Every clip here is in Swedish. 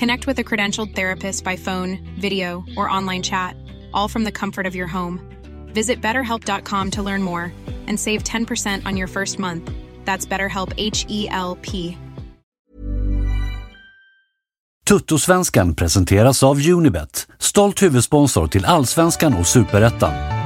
Connect with a credentialed therapist by phone, video, or online chat, all from the comfort of your home. Visit betterhelp.com to learn more and save 10% on your first month. That's BetterHelp H E L P. Tuttosvenskan presenteras av Unibet, stolt huvudsponsor till Allsvenskan och Superettan.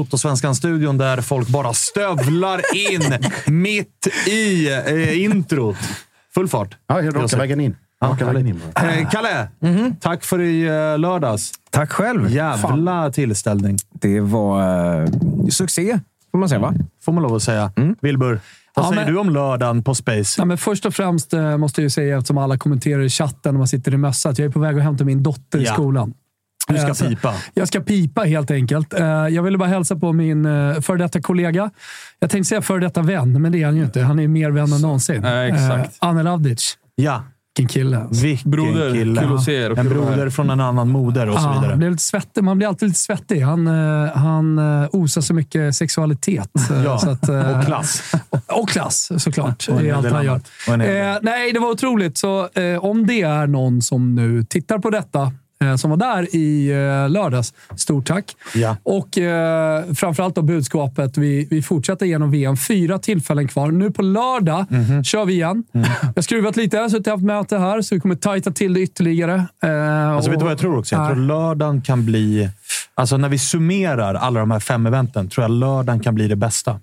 Toto-svenskan-studion där folk bara stövlar in mitt i eh, introt. Full fart. Ja, jag raka vägen in. Raka vägen in bara. Eh, Kalle, tack för i eh, lördags. Tack själv. Jävla tillställning. Det var eh, succé, får man säga va? Får man lov att säga. Wilbur, vad Ja, säger men- du om lördagen på Space? Ja, men först och främst eh, måste jag ju säga, eftersom alla kommenterar i chatten när man sitter i mössa, att jag är på väg att hämta min dotter i Ja. skolan. Du ska Eh, så- pipa. Jag ska pipa helt enkelt. Eh, Jag ville bara hälsa på min eh, före detta kollega. Jag tänkte säga före detta vän, men det är han ju inte. Han är mer vän än någonsin. Ja, exakt. Eh, Anel Avdic. Ja, Vilken kille. alltså. vilken Broder, kille. kul att se er och En broder från en annan moder och så Ja, vidare. han blir lite svettig. Man blir alltid lite svettig. Han, eh, han osar så mycket sexualitet. Ja, så att, och klass. Och klass såklart. Och det är allt han gör. Och. Eh, nej, det var otroligt. Så eh, om det är någon som nu tittar på detta, som var där i eh, lördags, stort tack. Ja. Och eh, framförallt då budskapet. Vi, vi fortsätter genom VM. Fyra tillfällen kvar. Nu på lördag Mhm. kör vi igen. Mm. Jag har skruvat lite, jag har och haft möte här, så vi kommer tajta till det ytterligare. Eh, Alltså, vet du och- vad jag tror också? Jag tror lördagen kan bli... Alltså när vi summerar alla de här fem eventen tror jag lördagen kan bli det bästa.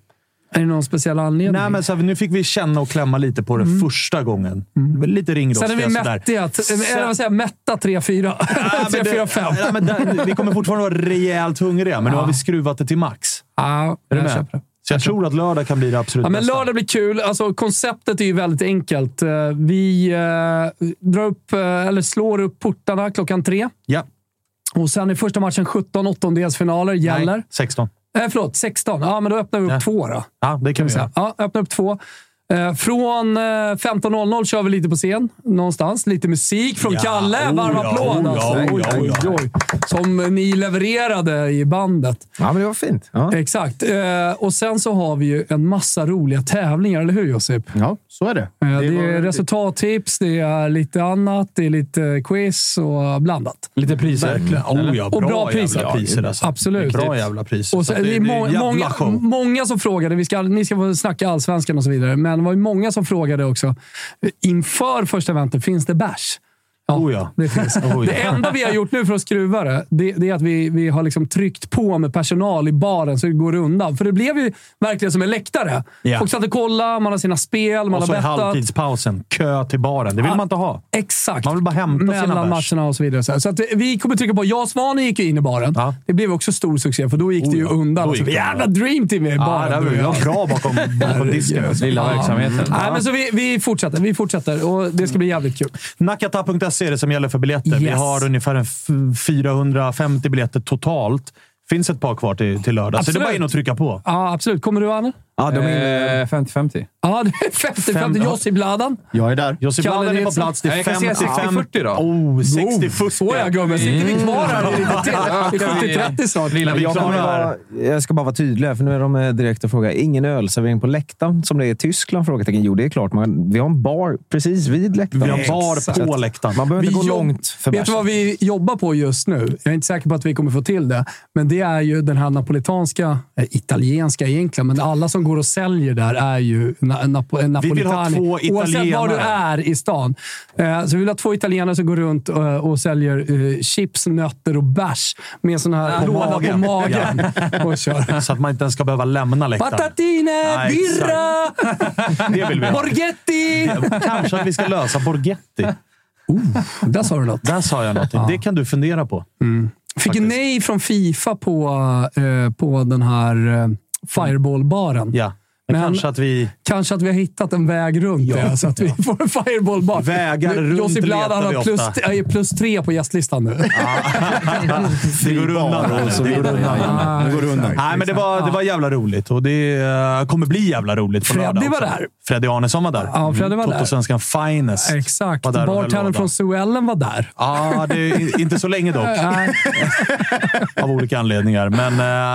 Är det någon speciell anledning? Nej, men så här, nu fick vi känna och klämma lite på det första gången. Lite ringrostiga Mm. Sen är vi mättiga. Eller vad säger jag? Mätta 3-4. Ja, men 3-4-5. det- ja, men där, vi kommer fortfarande vara rejält hungriga, men nu har vi skruvat det till max. Ja, Är jag köper det. Så jag tror att lördag kan bli det absolut Ja, men bästa. lördag blir kul. Alltså, konceptet är ju väldigt enkelt. Eh, Vi eh, drar upp, eh, eller slår upp portarna klockan tre. Ja. Och sen är första matchen 17 åttondelsfinaler gäller. Nej, 16. Eh, förlåt, 16. Ja, men då öppnar vi upp Ja. två då. Ja, det kan vi göra. Ja, öppnar upp två. Eh, från eh, 15.00 kör vi lite på scen någonstans. Lite musik från Ja, Kalle. Varm applåd oh alltså. oh oh. Som ni levererade i bandet. Ja, men det var fint. Ja, Exakt. Eh, och sen så har vi ju en massa roliga tävlingar, eller hur Josip? ja så är det. Eh, Det, är var- resultattips, det är lite annat, det är lite quiz och blandat. Lite priser. Oh, ja, Och bra priser. jävla priser alltså. Absolut. Bra jävla priser. Och så, det är må, jävla många, många som frågade, vi ska, ni ska få snacka allsvenskan och så vidare, men det var ju många som frågade också. Inför första eventet, finns det bärs? Ja, Oh ja. det finns. Oh ja. Det enda vi har gjort nu för att skruva det, det, det är att vi, vi har liksom tryckt på med personal i baren så det går undan. För det blev ju verkligen som en läktare. Ja. Folk satt och kollade, man har sina spel, man Och har så i bettat. halvtidspausen, kö till baren. Det vill Ja. man inte ha. Exakt. Man vill bara hämta sina Mellan bärs. matcherna och så vidare. Så, här. så att vi kommer trycka på. Jag och Svanen gick ju in i baren. Ja. Det blev också stor succé, för då gick det ju Oh ja. undan. Och så, gick det jävla dream team i Ja, baren. och jag. var bra bakom, bakom disken. Lilla verksamheten. Nej, men så vi, vi fortsätter. Vi fortsätter och det ska bli jävligt kul. Nakata.se är det som gäller för biljetter. Vi Yes. har ungefär en f- 450 biljetter totalt. finns ett par kvar till, till lördag, så det är bara Absolut. in och trycka på. Ja, absolut. Kommer du, Anne? Ja, de är Eh, 50-50. Ja, det är 50-50. Fem- Josip Bladan. Jag är där. Josip Kalle Bladen är på plats. Det är jag kan säga 55... 60-40 då. Oh, 60-40. Så ja, gubben. Sitter vi kvar här lite till? Det är 70-30 snart. Lilla Jag, vara, jag ska bara vara tydlig, för nu är de eh, direkt och frågar. Ingen ölservering på läktaren som det är i Tyskland? Frågetecken. Jo, det är klart. Man, vi har en bar precis vid läktaren. Vi har bar Exakt. på läktaren. Man behöver inte gå långt för Vet du vad vi jobbar på just nu? Jag är inte säker på att vi kommer få till det. Men det är ju den här napolitanska, eh, italienska egentligen, men alla som går och säljer där är ju na, napo, en Vi vill ha napolitani. två Oavsett var du italienare. är i stan. Eh, så vi vill ha två italienare som går runt och, och säljer eh, chips, nötter och bärs med sån här låda på magen. Och kör. Så att man inte ens ska behöva lämna läktaren. Patatine, birra, Det vill vi ha. borghetti! Kanske att vi ska lösa Borghetti. Där sa du något. Där sa jag någonting. Det kan du fundera på. Fick ju nej från Fifa på, eh, på den här eh, Fireball-baren. Ja. Men, Men- kanske att vi... Kanske att vi har hittat en väg runt det, så att vi får en Fireball-bar. Vägar Nu, runt Josip Bladan vi har plus, ofta. är plus tre på gästlistan nu. Det går undan. Ah, går det undan. Nej, men det var, det var jävla roligt och det eh, kommer bli jävla roligt på Freddy lördag var också. där. Freddy Arnesson var där. Ja, Freddy var där. Totosvenskan Finest. Exakt. var Bartendern från Suellen var där. Ja, det är inte så länge dock. Av olika anledningar. Men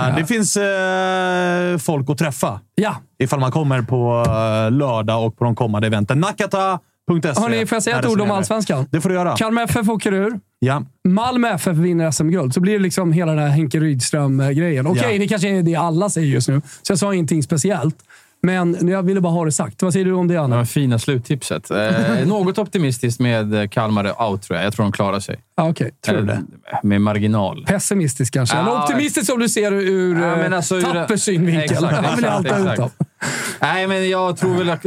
eh, det finns eh, folk att träffa Ja. Ifall man kommer på eh, lördag och på de kommande eventen. Nakata.se. Hörni, får jag säga ett det ord om allsvenskan? Det får du göra. Kalmar FF åker ur. Ja. Malmö FF vinner SM-guld, så blir det liksom hela den här Henke Rydström-grejen. Okej, Ja. det kanske är det alla säger just nu, så jag sa ingenting speciellt. Men jag ville bara ha det sagt. Vad säger du om det, Anna? Ja, fina sluttipset. Eh, något optimistiskt med eh, Kalmar out, tror jag. Jag tror de klarar sig. Ah, Okej. Tror du Eh, det? Med marginal. Pessimistisk kanske. Eller Ja, optimistisk om du ser det ur Ja, alltså Tappers synvinkel. Exakt, Han vill exakt, alltid ut exakt. dem. Nej, men jag tror väl att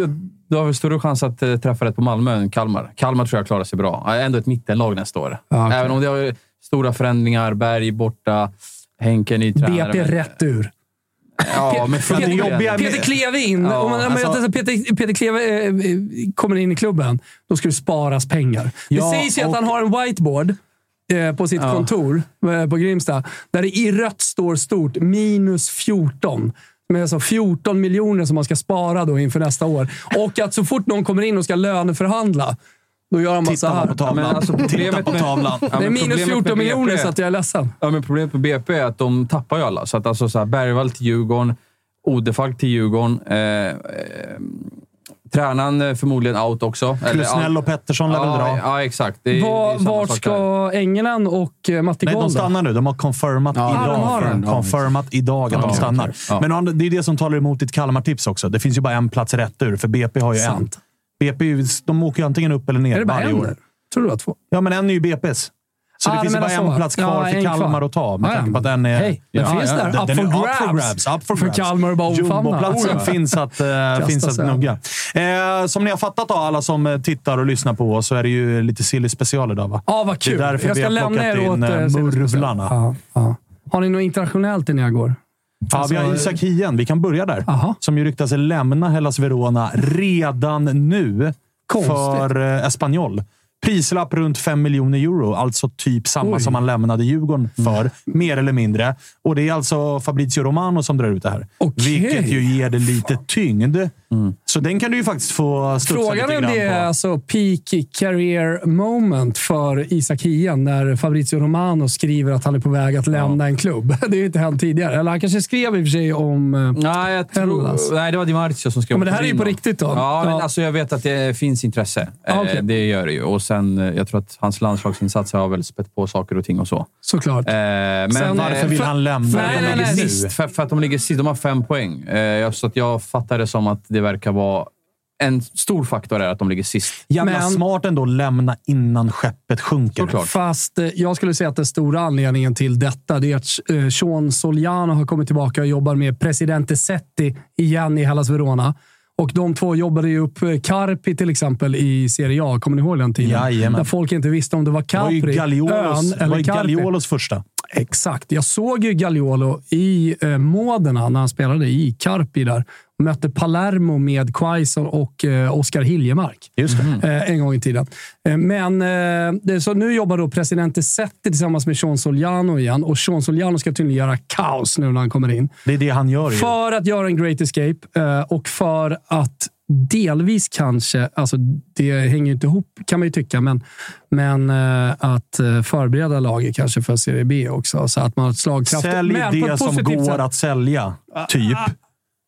du har väl större chans att eh, träffa rätt på Malmö än Kalmar. Kalmar tror jag klarar sig bra. Ändå ett mittenlag nästa år. Ja, okej. Även om det har stora förändringar. Berg borta. Henke ny tränare. BP rätt ur. Ja, men Peter, förmodligen. jobbiga- Peter Kleve in. Ja, om man, alltså- Peter, Peter Kleve eh, kommer in i klubben, då ska det sparas pengar. Ja, det sägs ju att och- han har en whiteboard eh, på sitt Ja. kontor eh, på Grimsta, där det i rött står stort minus 14. Med alltså 14 miljoner som man ska spara då inför nästa år. Och att så fort någon kommer in och ska löneförhandla, då gör han bara så man här. på tavlan. Ja, men alltså Titta problemet på tavlan. Ja, det är minus problemet 14 med miljoner, så att jag är ledsen. Ja, men problemet med BP är att de tappar ju alla. Så att alltså så här, Bergvall till Djurgården, Odefalk till Djurgården. Eh, eh, tränaren eh, förmodligen out också. Klusnell och Pettersson lär väl ja, dra. ja, exakt. Det är, det Var, samma vart ska Engelen och eh, Matti Nej, de stannar nu. De har confirmat de har idag. det. confirmat idag att de Ja, stannar. Ja. Men det är det som talar emot ditt Kalmar-tips också. Det finns ju bara en plats rätt ur, för BP har ju en. Sant. BP, är ju- de åker ju antingen upp eller ner det varje en? år. där? Tror du det var två? Ja, men en är ju BP's. Så Ah, det finns bara en så. plats kvar Ja, för Kalmar kvar. att ta. Med Ah, tanke på att den är... Hej, den Ja, finns ja, där. den- Up den for grabs. Up for grabs. Up for För grabs. Kalmar att bara omfamna. Jumboplatsen Oh, finns att, uh, finns att sig gnugga. Eh, som ni har fattat då, alla som eh, tittar och lyssnar på oss, så är det ju lite silly special idag va? Ja, vad kul. Det är därför jag vi ska har lämna plockat er åt in, eh, Murvlarna. Har ni något internationellt innan jag går? Ja, vi har Alltså, Isak Hien. Vi kan börja där. Aha. Som ju ryktas lämna Hellas Verona redan nu Konstigt. för Espanyol. Prislapp runt 5 miljoner euro, alltså typ samma Oj. Mm. som han lämnade Djurgården för. Mer eller mindre. Och det är alltså Fabrizio Romano som drar ut det här. Okej. Vilket ju ger det lite tyngd. Så den kan du ju faktiskt få studsa Frågan lite är om grann det är på. alltså peak career moment för Isak Hien när Fabrizio Romano skriver att han är på väg att lämna en klubb. Det är ju inte hänt tidigare. Eller han kanske skrev i och för sig om... eh, Nej, jag tror, Hellas. nej, det var Di Marzio som skrev Ja, men det här är ju på riktigt då. Ja, men Ja. alltså jag vet att det finns intresse. Ja, okej. Eh, Det gör det ju. Och sen, eh, jag tror att hans landslagsinsatser har väl spett på saker och ting och så. Såklart. Eh, Men Sen- Varför vill för- han lämna Nej, nej, nej. sist, för, för att de ligger sist. De har fem poäng. Eh, så att jag fattar det som att det verkar vara en stor faktor är att de ligger sist. Jävla Men- smart ändå att lämna innan skeppet sjunker. Såklart. Fast eh, jag skulle säga att den stora anledningen till detta det är att eh, Sean Soliano har kommit tillbaka och jobbar med Presidente Setti igen i Hellas Verona. Och de två jobbade ju upp eh, Carpi till exempel i Serie A. Kommer ni ihåg den tiden? Jajamän. Där folk inte visste om det var Det var ju Capri, Galliolos, ön det var eller ju Carpi. Galliolos första. Exakt. Jag såg ju Gagliolo i eh, Modena när han spelade i Carpi där. Mötte Palermo med Quaison och eh, Oskar Hiljemark. Eh, en gång i tiden. Eh, men eh, så nu jobbar då presidente Setti tillsammans med Sean Soliano igen. Och Sean Soliano ska tydligen göra kaos nu när han kommer in. Det är det han gör ju. För att göra en great escape eh, och för att delvis kanske, alltså det hänger ju inte ihop kan man ju tycka, men, men eh, att eh, förbereda laget kanske för Serie B också. Så att man har slagkraft. Sälj men det som går sätt. att sälja. Typ.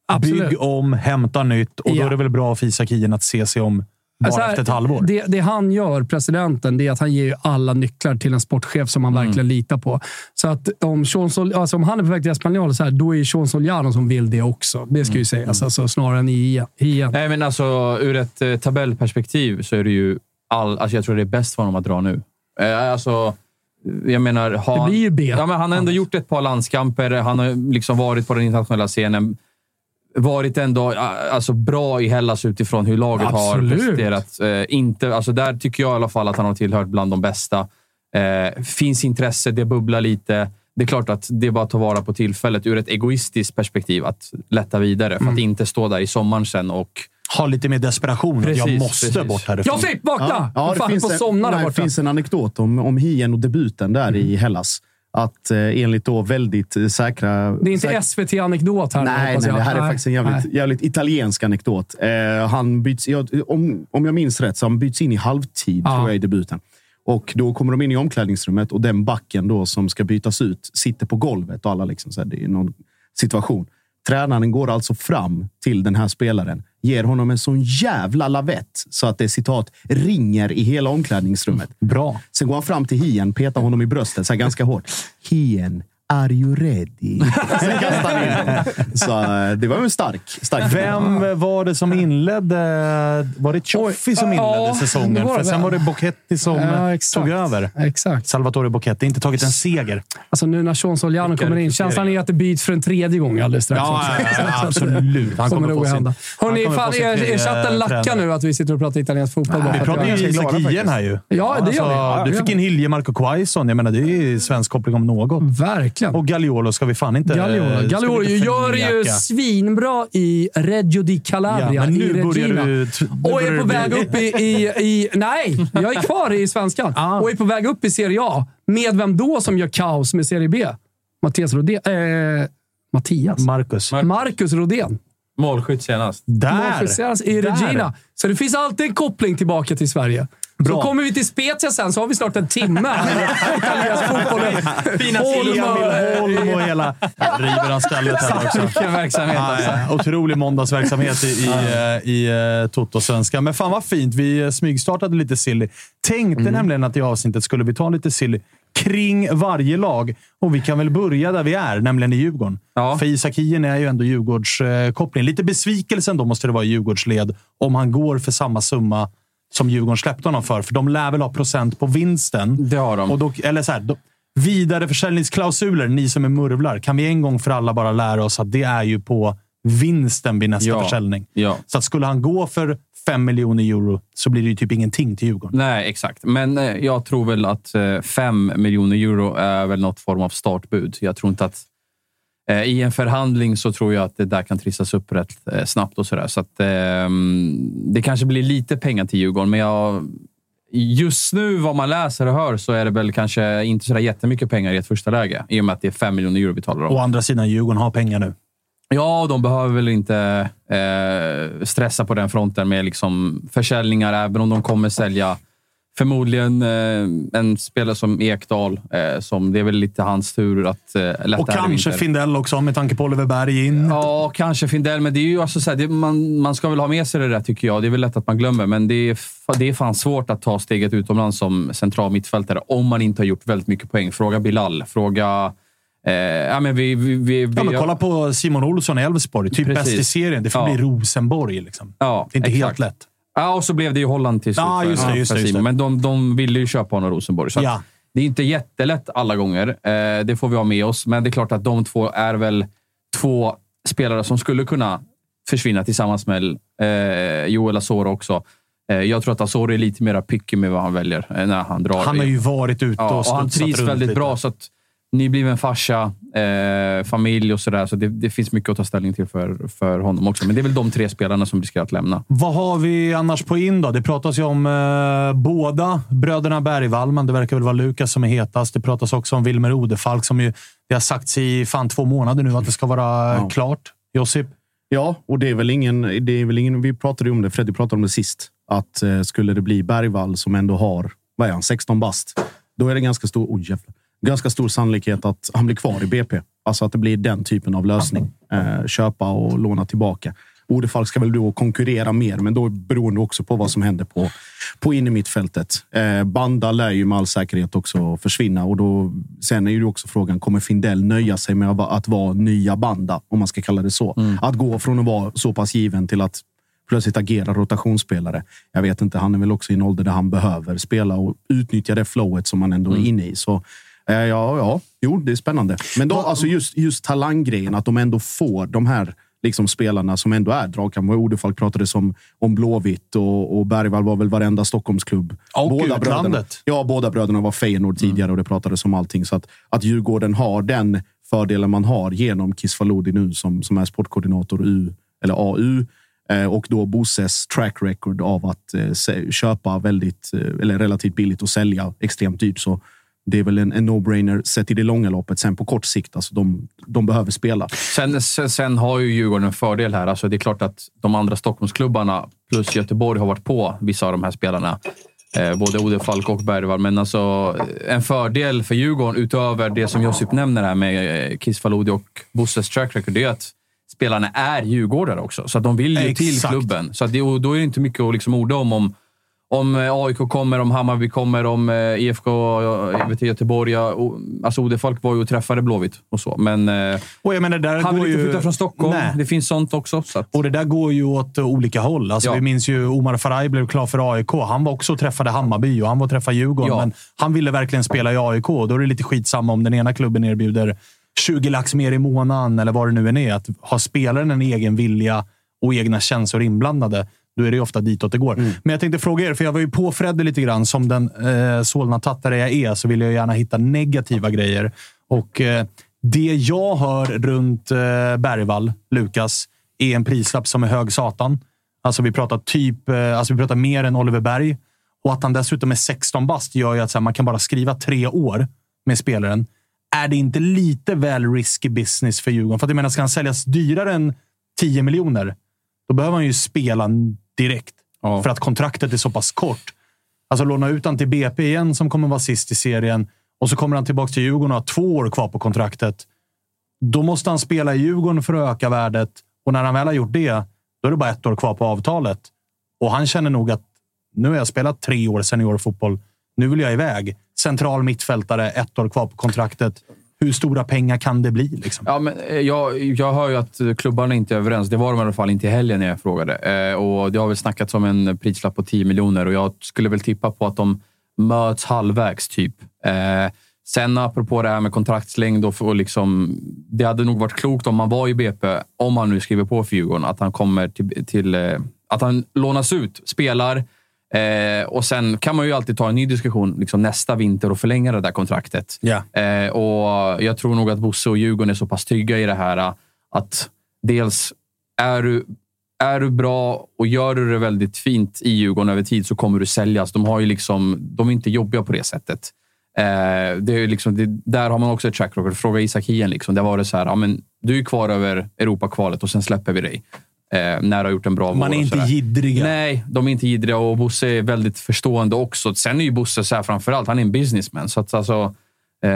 Absolut. Bygg om, hämta nytt och då Ja. är det väl bra för Isak Hien att se sig om bara Alltså, efter ett halvår. Det, det han gör, presidenten, det är att han ger ju alla nycklar till en sportchef som man Mm. verkligen litar på. Så att om, Sean Sol, alltså om han är på väg till Espanyol, så här, då är Sean Soliano som vill det också. Det ska Mm. ju sägas. Alltså, snarare än i igen. Nej, men alltså ur ett eh, tabellperspektiv så är det ju all, alltså jag tror det är bäst för honom att dra nu. Eh, alltså, jag menar... Har, Det blir ju B. Ja, men han har ändå gjort ett par landskamper. Han har liksom varit på den internationella scenen. Varit ändå alltså, bra i Hellas utifrån hur laget Absolut. har presterat. Eh, inte, alltså, där tycker jag i alla fall att han har tillhört bland de bästa. Eh, finns intresse, det bubblar lite. Det är klart att det är bara att ta vara på tillfället ur ett egoistiskt perspektiv att lätta vidare. För att inte stå där i sommaren sen och... Ha lite mer desperation. att jag Precis, måste precis. bort härifrån. Josip, vakna! Ja, det Fan, finns, på en, nej, det borta. finns en anekdot om, om Hien och debuten där i Hellas. Att eh, enligt då väldigt eh, säkra... Det är inte SVT-anekdot här. Nej, nej, jag. det här är Nej, faktiskt en jävligt, jävligt italiensk anekdot. Eh, han byts, ja, om, om jag minns rätt så han byts in i halvtid Ja. tror jag, i debuten. Och då kommer de in i omklädningsrummet och den backen då som ska bytas ut sitter på golvet och alla liksom så här, det är någon situation. Tränaren går alltså fram till den här spelaren, ger honom en sån jävla lavett så att det citat ringer i hela omklädningsrummet. Bra. Sen går han fram till Hien, petar honom i bröstet så här ganska hårt. Hien, are you ready? Sen kastar han in honom. Så eh, det var ju en stark, stark Vem var det som inledde... Var det Cioffi som inledde Ja, det säsongen? För sen var det Bocchetti som Ja, eh, exakt. tog över. Exakt. Salvatore Bocchetti. Inte tagit en seger. Alltså nu när Sean Soliano kommer in, känslan är att det byts för en tredje gång alldeles strax. Ja, ja, absolut. Han kommer kommer hända. Hörrni, sin är, chatten tränare. nu att vi sitter och pratar italiensk fotboll? bara Vi pratar ju Isak Hien här ju. Ja, det gör vi. Du fick in Hilje Marco Quaison. Jag menar, det är ju svensk koppling om något. Verkligen. Och Gagliolo ska vi fan inte... Gagliolo, ska Gagliolo vi inte gör ju svinbra i Reggio di Calabria Ja, men i nu börjar Regina. du... nu Och är på bli- väg upp i, i, i... Nej, jag är kvar i svenskan. Ah. Och är på väg upp i Serie A. Med vem då som gör kaos med Serie B? Mattias Rodén. Eh, Mattias? Marcus. Marcus Rodén. Målskytt senast. Där! Måljusteras i Där. Regina. Så det finns alltid en koppling tillbaka till Sverige. Bra. Så kommer vi till Spezia sen så har vi snart en timme italiensk fotboll. Fina Holm och- hela... River han skallet här också. Vilken verksamhet alltså. Otrolig måndagsverksamhet i, i, eh, i uh, Toto-svenska. Men fan vad fint. Vi eh, smygstartade lite silly. Tänkte Mm. nämligen att i avsnittet skulle vi ta lite silly kring varje lag. Och vi kan väl börja där vi är, nämligen i Djurgården. Ja. För Isak Hien är ju ändå Djurgårdskoppling. Lite besvikelse ändå måste det vara i Djurgårdsled om han går för samma summa som Djurgården släppte honom för. För de lär väl ha procent på vinsten. Det har de. Och då, eller så här, då, vidareförsäljningsklausuler, ni som är murvlar. Kan vi en gång för alla bara lära oss att det är ju på vinsten vid nästa Ja. försäljning. Ja. Så att skulle han gå för 5 miljoner euro så blir det ju typ ingenting till Djurgården. Nej, exakt. Men eh, jag tror väl att 5 miljoner euro är väl något form av startbud. Jag tror inte att... Eh, I en förhandling så tror jag att det där kan trissas upp rätt eh, snabbt och sådär. Så att, ehm, det kanske blir lite pengar till Djurgården, men jag, just nu vad man läser och hör så är det väl kanske inte sådär jättemycket pengar i ett första läge. I och med att det är 5 miljoner euro vi talar om. Å andra sidan, Djurgården har pengar nu. Ja, de behöver väl inte eh, stressa på den fronten med liksom försäljningar, även om de kommer sälja förmodligen eh, en spelare som Ekdal. Eh, som det är väl lite hans tur att eh, lätta Och kanske. Findell också, med tanke på Oliver Berg in. Ja, kanske Findell, men det är ju alltså så här, det, man, man ska väl ha med sig det där tycker jag. Det är väl lätt att man glömmer, men det är, det är fan svårt att ta steget utomlands som central mittfältare om man inte har gjort väldigt mycket poäng. Fråga Bilal, fråga Eh, ja, men vi, vi, vi, Ja, men kolla på Simon Olsson i Elfsborg. Typ bäst i serien. Det får Ja. bli Rosenborg. Liksom. Ja, Det är inte exakt. helt lätt. Ja, och så blev det ju Holland till slut. Ja, just det, just det, just det. Men de, de ville ju köpa honom Rosenborg. Så Ja. Det är inte jättelätt alla gånger. Eh, det får vi ha med oss. Men det är klart att de två är väl två spelare som skulle kunna försvinna tillsammans med eh, Joel Asoro också. Eh, jag tror att Asoro är lite mer picky med vad han väljer eh, när han drar. Han har ju varit ute Ja, och och han trivs väldigt lite. bra. Så att nybliven farsa, eh, familj och sådär. Så det, det finns mycket att ta ställning till för, för honom också. Men det är väl de tre spelarna som riskerar att lämna. Vad har vi annars på in då? Det pratas ju om eh, båda bröderna Bergvall, men det verkar väl vara Lukas som är hetast. Det pratas också om Wilmer Odefalk som ju det har sagts i fan två månader nu att det ska vara Ja. klart. Josip? Ja, och det är väl ingen... Det är väl ingen vi pratade ju om det, Freddy pratade om det sist. Att eh, skulle det bli Bergvall som ändå har, vad är han, 16 bast. Då är det ganska stor, oh, jävlar, ganska stor sannolikhet att han blir kvar i BP. Alltså att det blir den typen av lösning. Eh, köpa och låna tillbaka. Odefalk ska väl då konkurrera mer, men då beroende också på vad som händer på, på innermittfältet. Eh, Banda lär ju med all säkerhet också försvinna och då, sen är ju också frågan, kommer Findell nöja sig med att vara- nya Banda, om man ska kalla det så? Att gå från att vara så pass given till att plötsligt agera rotationsspelare. Jag vet inte, han är väl också i en ålder där han behöver spela och utnyttja det flowet som han ändå är inne i. Så ja, ja, jo, det är spännande. Men då, alltså just, just talanggrejen, att de ändå får de här liksom spelarna som ändå är dragkamp. Odefalk pratade som, om Blåvitt och, och Bergvall var väl varenda Stockholmsklubb. Och bröderna, utlandet. ja, båda bröderna var Feyenoord tidigare och det pratades om allting. Så att, att Djurgården har den fördelen man har genom Kisvalodi nu som, som är sportkoordinator U, eller AU. Eh, och då Bosses track record av att eh, köpa väldigt, eh, eller relativt billigt och sälja extremt dyrt. Så det är väl en, en no-brainer sett i det långa loppet. Sen på kort sikt, alltså de, de behöver spela. Sen, sen, sen har ju Djurgården en fördel här. Alltså det är klart att de andra Stockholmsklubbarna plus Göteborg har varit på vissa av de här spelarna. Eh, både Odefalk och Bergvall. Men alltså, en fördel för Djurgården utöver det som Josip nämner här med eh, Kisvalodi och Bosses track record, det är att spelarna är djurgårdare också. Så att de vill ju till Exakt. klubben. Så att det, då är det inte mycket att liksom orda om, om om eh, AIK kommer, om Hammarby kommer, om eh, IFK inte, Göteborg. ja, Alltså Odefalk var ju och träffade Blåvitt och så. Men eh, Och jag menar, där han vill inte ju... flytta från Stockholm. Nej. Det finns sånt också. Så att, Och det där går ju åt olika håll. Alltså, Ja. Vi minns ju Omar Faraj blev klar för AIK. Han var också och träffade Hammarby och han var och träffade Djurgården. Ja. Men han ville verkligen spela i AIK. Då är det lite skitsamma om den ena klubben erbjuder 20 lax mer i månaden eller vad det nu än är. Att ha spelaren en egen vilja och egna känslor inblandade, då är det ju ofta ditåt det går. Men jag tänkte fråga er, för jag var ju på Fredde lite grann. Som den eh, Solna-tattare jag är så vill jag gärna hitta negativa grejer. Och eh, det jag hör runt eh, Bergvall, Lukas, är en prislapp som är hög satan. Alltså vi pratar typ, eh, alltså vi pratar mer än Oliver Berg. Och att han dessutom är 16 bast gör ju att här, man kan bara skriva tre år med spelaren. Är det inte lite väl risky business för Djurgården? För att jag menar, ska han säljas dyrare än 10 miljoner, då behöver han ju spela direkt. Ja. För att kontraktet är så pass kort. Alltså låna ut han till BP igen, som kommer vara sist i serien. Och så kommer han tillbaka till Djurgården och har två år kvar på kontraktet. Då måste han spela i Djurgården för att öka värdet. Och när han väl har gjort det, då är det bara ett år kvar på avtalet. Och han känner nog att nu har jag spelat tre år seniorfotboll. Nu vill jag iväg. Central mittfältare, ett år kvar på kontraktet. Hur stora pengar kan det bli? Liksom? ja, men, eh, jag, jag hör ju att klubbarna inte är överens. Det var de i alla fall inte i helgen när jag frågade. Eh, och Det har väl snackats om en prislapp på 10 miljoner och jag skulle väl tippa på att de möts halvvägs, typ. Eh, sen apropå det här med kontraktslängd och, och liksom, det hade nog varit klokt om man var i BP, om han nu skriver på för Djurgården, att han kommer till, till eh, att han lånas ut, spelar eh, och sen kan man ju alltid ta en ny diskussion liksom nästa vinter och förlänga det där kontraktet. Ja. Eh, och Jag tror nog att Bosse och Djurgården är så pass trygga i det här eh, att dels är du, är du bra och gör du det väldigt fint i Djurgården över tid så kommer du säljas. De, har ju liksom, de är inte jobbiga på det sättet. Eh, det är liksom, det, där har man också ett track record. Fråga Isak Hien. Liksom. Där var det så här, ja, men du är kvar över Europakvalet och sen släpper vi dig. Eh, när du har gjort en bra Man vår är inte jiddriga. Nej, de är inte jiddriga och Bosse är väldigt förstående också. Sen är ju Bosse så här framförallt, han är en businessman. Så att alltså, eh,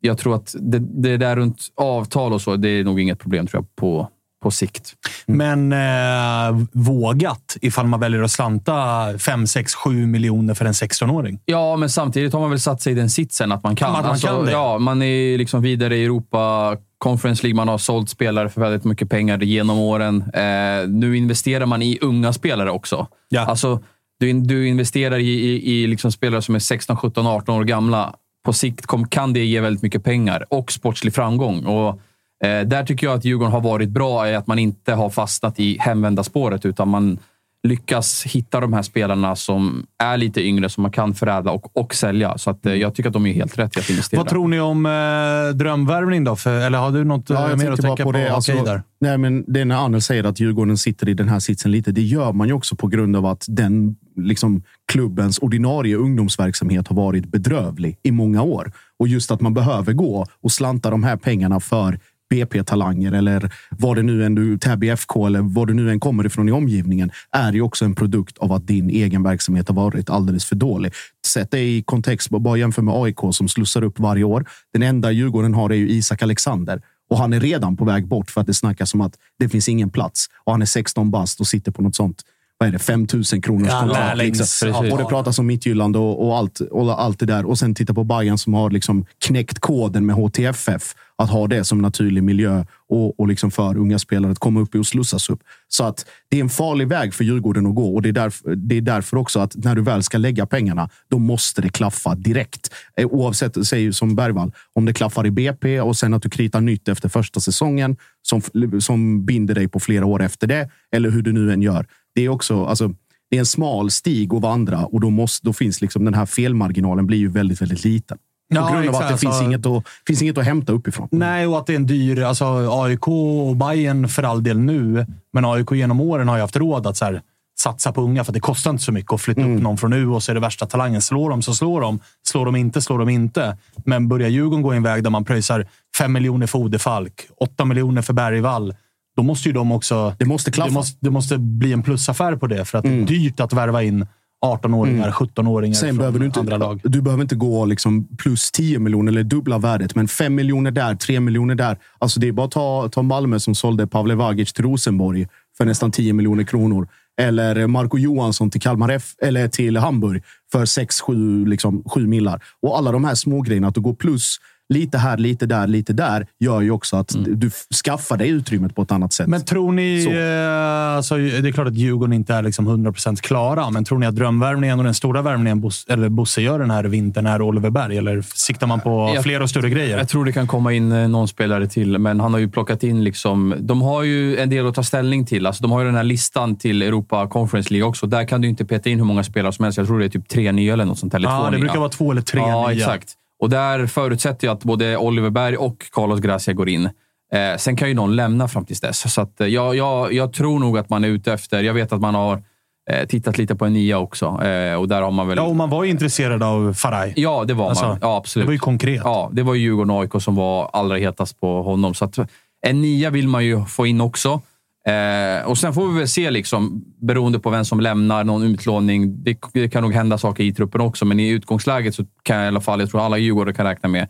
jag tror att det, det där runt avtal och så, det är nog inget problem tror jag på, på sikt. Men eh, vågat ifall man väljer att slanta 5, 6, 7 miljoner för en 16-åring. Ja, men samtidigt har man väl satt sig i den sitsen att man kan. Att man Alltså, kan det. Ja, man är liksom vidare i Europa Conference League. Man har sålt spelare för väldigt mycket pengar genom åren. Eh, nu investerar man i unga spelare också. Ja. Alltså, du, du investerar i, i, i liksom spelare som är 16, 17, 18 år gamla. På sikt kom, kan det ge väldigt mycket pengar och sportslig framgång. Och, eh, där tycker jag att Djurgården har varit bra i att man inte har fastnat i hemvända spåret utan man lyckas hitta de här spelarna som är lite yngre, som man kan förädla och, och sälja. Så att, eh, jag tycker att de är helt rätt i att investera. Vad tror ni om eh, drömvärvning då? För, eller har du något Ja, eh, mer att tänka på på? det. Alltså, Okej där. nej, men det är när Anders säger att Djurgården sitter i den här sitsen lite. Det gör man ju också på grund av att den liksom, klubbens ordinarie ungdomsverksamhet har varit bedrövlig i många år. Och just att man behöver gå och slanta de här pengarna för BP-talanger eller vad det nu än du, Täby FK eller vad det nu än kommer ifrån i omgivningen är ju också en produkt av att din egen verksamhet har varit alldeles för dålig. Sätt det i kontext, bara jämför med AIK som slussar upp varje år. Den enda Djurgården har är ju Isak Alexander. Och han är redan på väg bort för att det snackas om att det finns ingen plats. Och han är 16 bast och sitter på något sånt vad är det, 5 000 kronors Ja, kontrakt. Liksom. precis. Och det pratas om mittgyllande och, och, allt, och allt det där. Och sen titta på Bayern som har liksom knäckt koden med HTFF. Att ha det som naturlig miljö och, och liksom för unga spelare att komma upp och slussas upp. Så att det är en farlig väg för Djurgården att gå. Och det är, därför, det är därför också att när du väl ska lägga pengarna, då måste det klaffa direkt. Eh, oavsett, säg som Bergvall, om det klaffar i BP och sen att du kritar nytt efter första säsongen som, som binder dig på flera år efter det. Eller hur du nu än gör. Det är också, alltså, det är en smal stig att vandra och då, måste, då finns liksom den här felmarginalen blir ju väldigt, väldigt liten. På Ja, grund av att det exakt. finns, Alltså- inget att, finns inget att hämta uppifrån. Nej, och att det är en dyr... Alltså AIK och Bayern för all del nu, men AIK genom åren har ju haft råd att så här, satsa på unga för det kostar inte så mycket att flytta upp någon från U och så är det värsta talangen. Slår de så slår de. Slår de inte, slår de inte. Men börjar Djurgården gå en väg där man pröjsar 5 miljoner för Odefalk, 8 miljoner för Bergvall, då måste ju de också... Det måste klaffa. Det måste, det måste bli en plusaffär på det, för att det är dyrt att värva in 18-åringar, 17-åringar Sen från behöver du inte, andra lag. du behöver inte gå liksom plus 10 miljoner eller dubbla värdet, men 5 miljoner där, 3 miljoner där. Alltså det är bara att ta, ta Malmö som sålde Pavle Vagic till Rosenborg för nästan 10 miljoner kronor. Eller Marco Johansson till Kalmar F, eller till Hamburg för 6-7 liksom, sju millar. Och alla de här små grejerna, att du går plus lite här, lite där, lite där, gör ju också att du f- skaffar dig utrymmet på ett annat sätt. Men tror ni... Så. Eh, alltså, det är klart att Djurgården inte är liksom 100% klara, men tror ni att drömvärvningen och den stora värvningen Bos, eller Bosse gör den här vintern är Oliver Berg? Eller siktar man på Jag- fler och större grejer? Jag tror det kan komma in eh, någon spelare till, men han har ju plockat in... liksom... De har ju en del att ta ställning till. Alltså, de har ju den här listan till Europa Conference League också. Där kan du inte peta in hur många spelare som helst. Jag tror det är typ tre nya eller något sånt. Eller ja, två det nya. brukar vara två eller tre Ja, nya. exakt. Och där förutsätter jag att både Oliver Berg och Carlos Gracia går in. Eh, sen kan ju någon lämna fram tills dess. Så att, eh, jag, jag, jag tror nog att man är ute efter... Jag vet att man har eh, tittat lite på en nia också. Eh, och där har man väl... Ja, och man var ju intresserad av Faraj. Ja, det var Alltså, man. Ja, absolut. Det var ju konkret. Ja, det var ju Djurgården och AIK som var allra hetast på honom. Så att en nia vill man ju få in också. Eh, och sen får vi väl se, liksom, beroende på vem som lämnar, någon utlåning. Det, det kan nog hända saker i truppen också, men i utgångsläget så kan jag i alla fall, jag tror alla Djurgårdare kan räkna med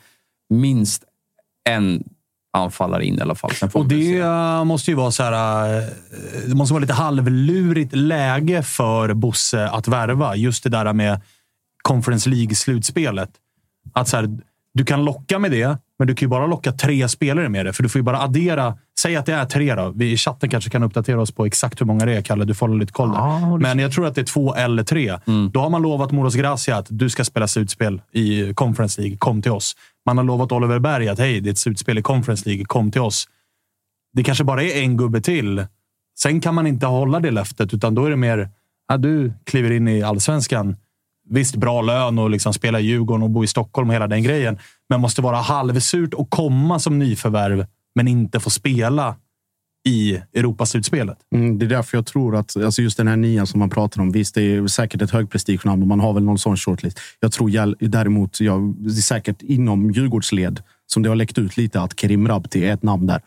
minst en anfallare in i alla fall. Och det eh, måste ju vara så här, eh, Det måste vara lite halvlurigt läge för Bosse att värva. Just det där med Conference League-slutspelet. Att så här, du kan locka med det, men du kan ju bara locka tre spelare med det. För du får ju bara addera. Säg att det är tre då. Vi i chatten kanske kan uppdatera oss på exakt hur många det är, Kalle. Du får hålla lite koll där. Men jag tror att det är två eller tre. Då har man lovat Moros Gracia att du ska spela slutspel i Conference League. Kom till oss. Man har lovat Oliver Berg att hej, det är ett slutspel i Conference League. Kom till oss. Det kanske bara är en gubbe till. Sen kan man inte hålla det löftet, utan då är det mer ja, du kliver in i allsvenskan. Visst, bra lön och liksom spela i Djurgården och bo i Stockholm och hela den grejen. Men måste vara halvsurt att komma som nyförvärv, men inte få spela i Europaslutspelet. Mm, det är därför jag tror att alltså just den här nian som man pratar om. Visst, det är säkert ett högprestigenamn och man har väl någon sån shortlist. Jag tror däremot, jag, det är säkert inom Djurgårdsled som det har läckt ut lite att Kerim Rabti är ett namn där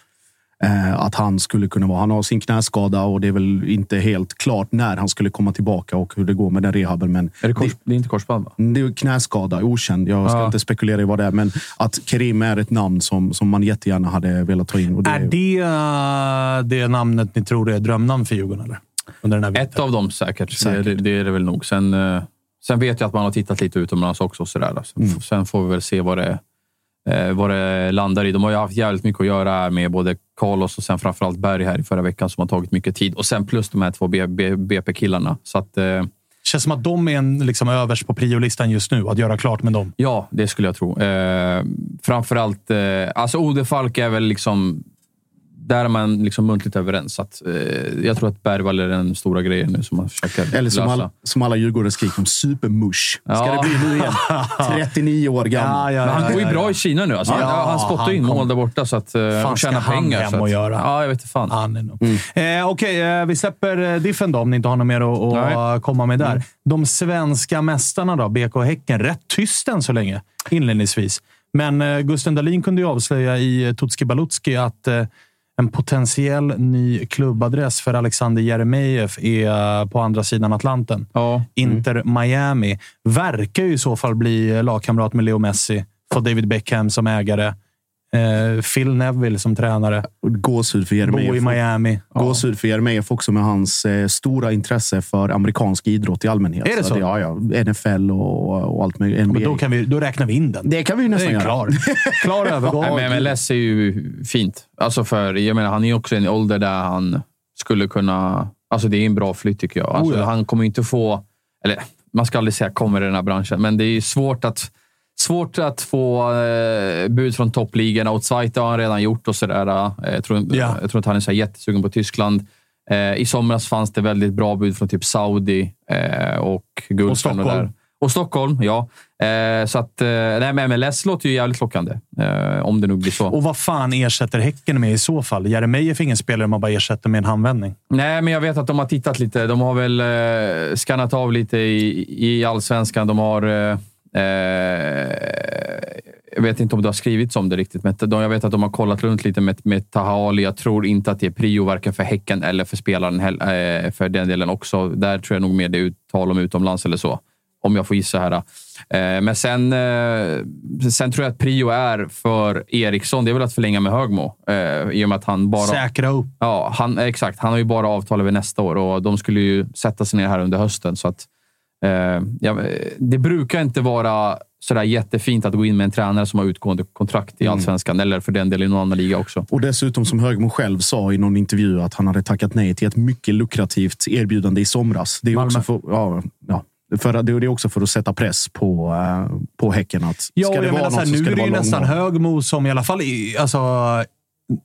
eh, att han skulle kunna vara. Han har sin knäskada och det är väl inte helt klart när han skulle komma tillbaka och hur det går med den rehaben. Men Är det, kors, det är inte korsband va? det är knäskada, okänd. Jag ska Ja. inte spekulera i vad det är, men att Kerim är ett namn som, som man jättegärna hade velat ta in. Och det, Är det eh, det namnet ni tror är drömnamn för Djurgården? Eller? Under den här Ett av dem säkert. Säkert. Det, det är det väl nog. Sen, eh, sen vet jag att man har tittat lite utomlands också. Så där. Sen, Mm. sen får vi väl se vad det, eh, vad det landar i. De har ju haft jävligt mycket att göra med både Carlos och sen framförallt Berg här i förra veckan som har tagit mycket tid. Och sen plus de här två BP-killarna. Så att, eh, känns som att de är en, liksom, överst på priolistan just nu. Att göra klart med dem. Ja, det skulle jag tro. Eh, framförallt, eh, alltså Ode Falk är väl liksom... Där är man liksom muntligt överens. Så att, eh, jag tror att Bergvall är den stora grejen nu som man försöker eller som, lösa. all, som alla djurgårdare skriker om, supermush. Ska Ja. det bli nu igen? 39 år gammal. Men han går ju bra i Kina nu. Alltså. Ja, han, han spottar han in kom- mål där borta så att, uh, Fan, ska tjänar han pengar. hem så att, och göra? Ja, jag vet inte fan. Han är nog. Eh, Okej, eh, vi släpper eh, Diffen då, om ni inte har något mer att, att Nej. komma med där. De svenska mästarna då, BK Häcken. Rätt tyst än så länge, inledningsvis. Men eh, Gusten Dahlin kunde ju avslöja i eh, Tutski Balutski att eh, en potentiell ny klubbadress för Alexander Jeremejeff är eh, på andra sidan Atlanten. Ja. Inter Miami. Verkar ju i så fall bli lagkamrat med Leo Messi. Få David Beckham som ägare. Eh, Phil Neville som tränare. Gåshud för Bo i Jeremejeff. Miami. Gåshud för Jeremejeff också med hans eh, stora intresse för amerikansk idrott i allmänhet. Är det så? att ja, ja. NFL och, och allt möjligt. NBA. Men då, kan vi, då räknar vi in den. det kan vi ju Det nästan är göra. klar. Klar övergång. Nej, men MLS är ju fint. Alltså för, jag menar, han är också i en ålder där han skulle kunna... Alltså det är en bra flytt tycker jag. Alltså Oh ja. Han kommer inte få... Eller man ska aldrig säga kommer i den här branschen, men det är ju svårt att, svårt att få eh, bud från toppligorna. Och Zweite har han redan gjort och sådär. Eh, Jag tror, Ja. jag tror inte han är så jättesugen på Tyskland. Eh, I somras fanns det väldigt bra bud från typ Saudi eh, och Gulfen. Stockholm. där. Och Stockholm, ja. Eh, så att, eh, nej, men MLS låter ju jävligt lockande. Eh, om det nog blir så. Och vad fan ersätter Häcken med i så fall? Jeremejeff är ingen spelare man bara ersätter med en handvändning. Nej, men jag vet att de har tittat lite. De har väl eh, skannat av lite i, i allsvenskan. De har... Eh, jag vet inte om det har skrivits om det riktigt, men jag vet att de har kollat runt lite med, med Tahali. Jag tror inte att det är prio varken för Häcken eller för spelaren eh, för den delen också. Där tror jag nog mer det är tal om utomlands eller så. Om jag får gissa här. Eh, men sen, sen tror jag att prio är för Eriksson, det är väl att förlänga med Högmo. I och med att han bara... Säkra upp. Ja, han, exakt. Han har ju bara avtal över nästa år och de skulle ju sätta sig ner här under hösten. Så att, eh, ja, det brukar inte vara sådär jättefint att gå in med en tränare som har utgående kontrakt i allsvenskan eller för den delen i någon annan liga också. Och dessutom, som Högmo själv sa i någon intervju, att han hade tackat nej till ett mycket lukrativt erbjudande i somras. Det är, Malmö. också för, ja, ja, för, det är också för att sätta press på, eh, på Häcken. Att Ja, ska och det jag vara menar, så här, något så nu ska är det ju vara nästan. Högmo som i alla fall i, alltså,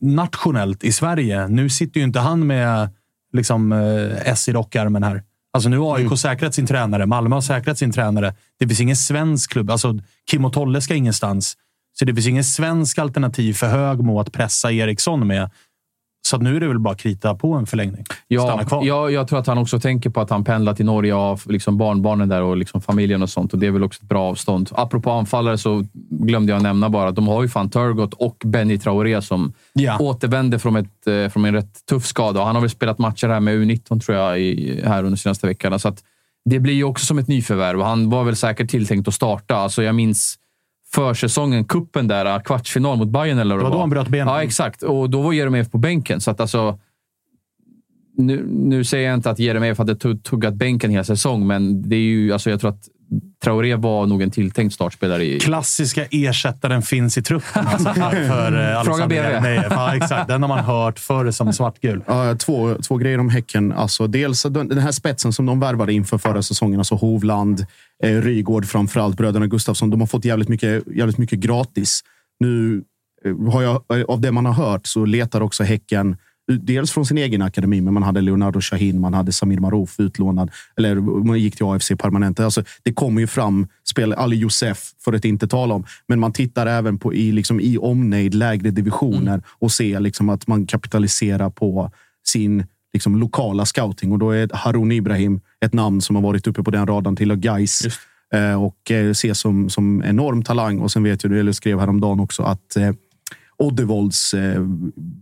nationellt i Sverige. Nu sitter ju inte han med liksom, eh, S i rockarmen här. Alltså nu har AIK Mm. säkrat sin tränare. Malmö har säkrat sin tränare. Det finns ingen svensk klubb. Alltså, Kim och Tolle ska ingenstans. Så det finns ingen svensk alternativ för Högmo att pressa Eriksson med. Så nu är det väl bara att krita på en förlängning. Ja, kvar. jag, tror att han också tänker på att han pendlar till Norge av liksom barnbarnen där och liksom familjen och sånt. Och Det är väl också ett bra avstånd. Apropå anfallare så glömde jag nämna bara att de har ju fan Turgot och Benny Traoré som Ja. återvände från, ett, eh, från en rätt tuff skada. Och Han har väl spelat matcher här med U19 tror jag i, här under de senaste veckorna. Så att det blir ju också som ett nyförvärv. Och Han var väl säkert tilltänkt att starta. Alltså jag minns försäsongen, kuppen där, kvartsfinal mot Bayern eller vad Det var då han bröt benen. Ja, exakt. Och då var Jeremejeff på bänken. Så att alltså, nu, nu säger jag inte att Jeremejeff hade tu- tuggat bänken hela säsong, men det är ju, alltså, jag tror att Traoré var nog en tilltänkt startspelare. I, klassiska ersättaren finns i truppen. Alltså, för, eh, Alexander BV. Ja, exakt. Den har man hört förr som svartgul. Ja, två, två grejer om Häcken. Alltså, dels den här spetsen som de värvade inför förra säsongen, alltså Hovland, eh, Rygård framförallt, bröderna Gustafsson. De har fått jävligt mycket, jävligt mycket gratis. Nu eh, har jag, av det man har hört så letar också Häcken Dels från sin egen akademi, men man hade Leonardo Shahin, man hade Samir Marouf utlånad. Eller man gick till AFC permanent. Alltså, det kommer ju fram spel, Ali Youssef, för att inte tala om. Men man tittar även på i, liksom, i omnejd, lägre divisioner och ser liksom, att man kapitaliserar på sin liksom, lokala scouting. Och då är Harun Ibrahim ett namn som har varit uppe på den radarn till Gais eh, och eh, ses som, som enorm talang. Och sen vet jag, eller skrev häromdagen också, att eh, Oddevolds eh,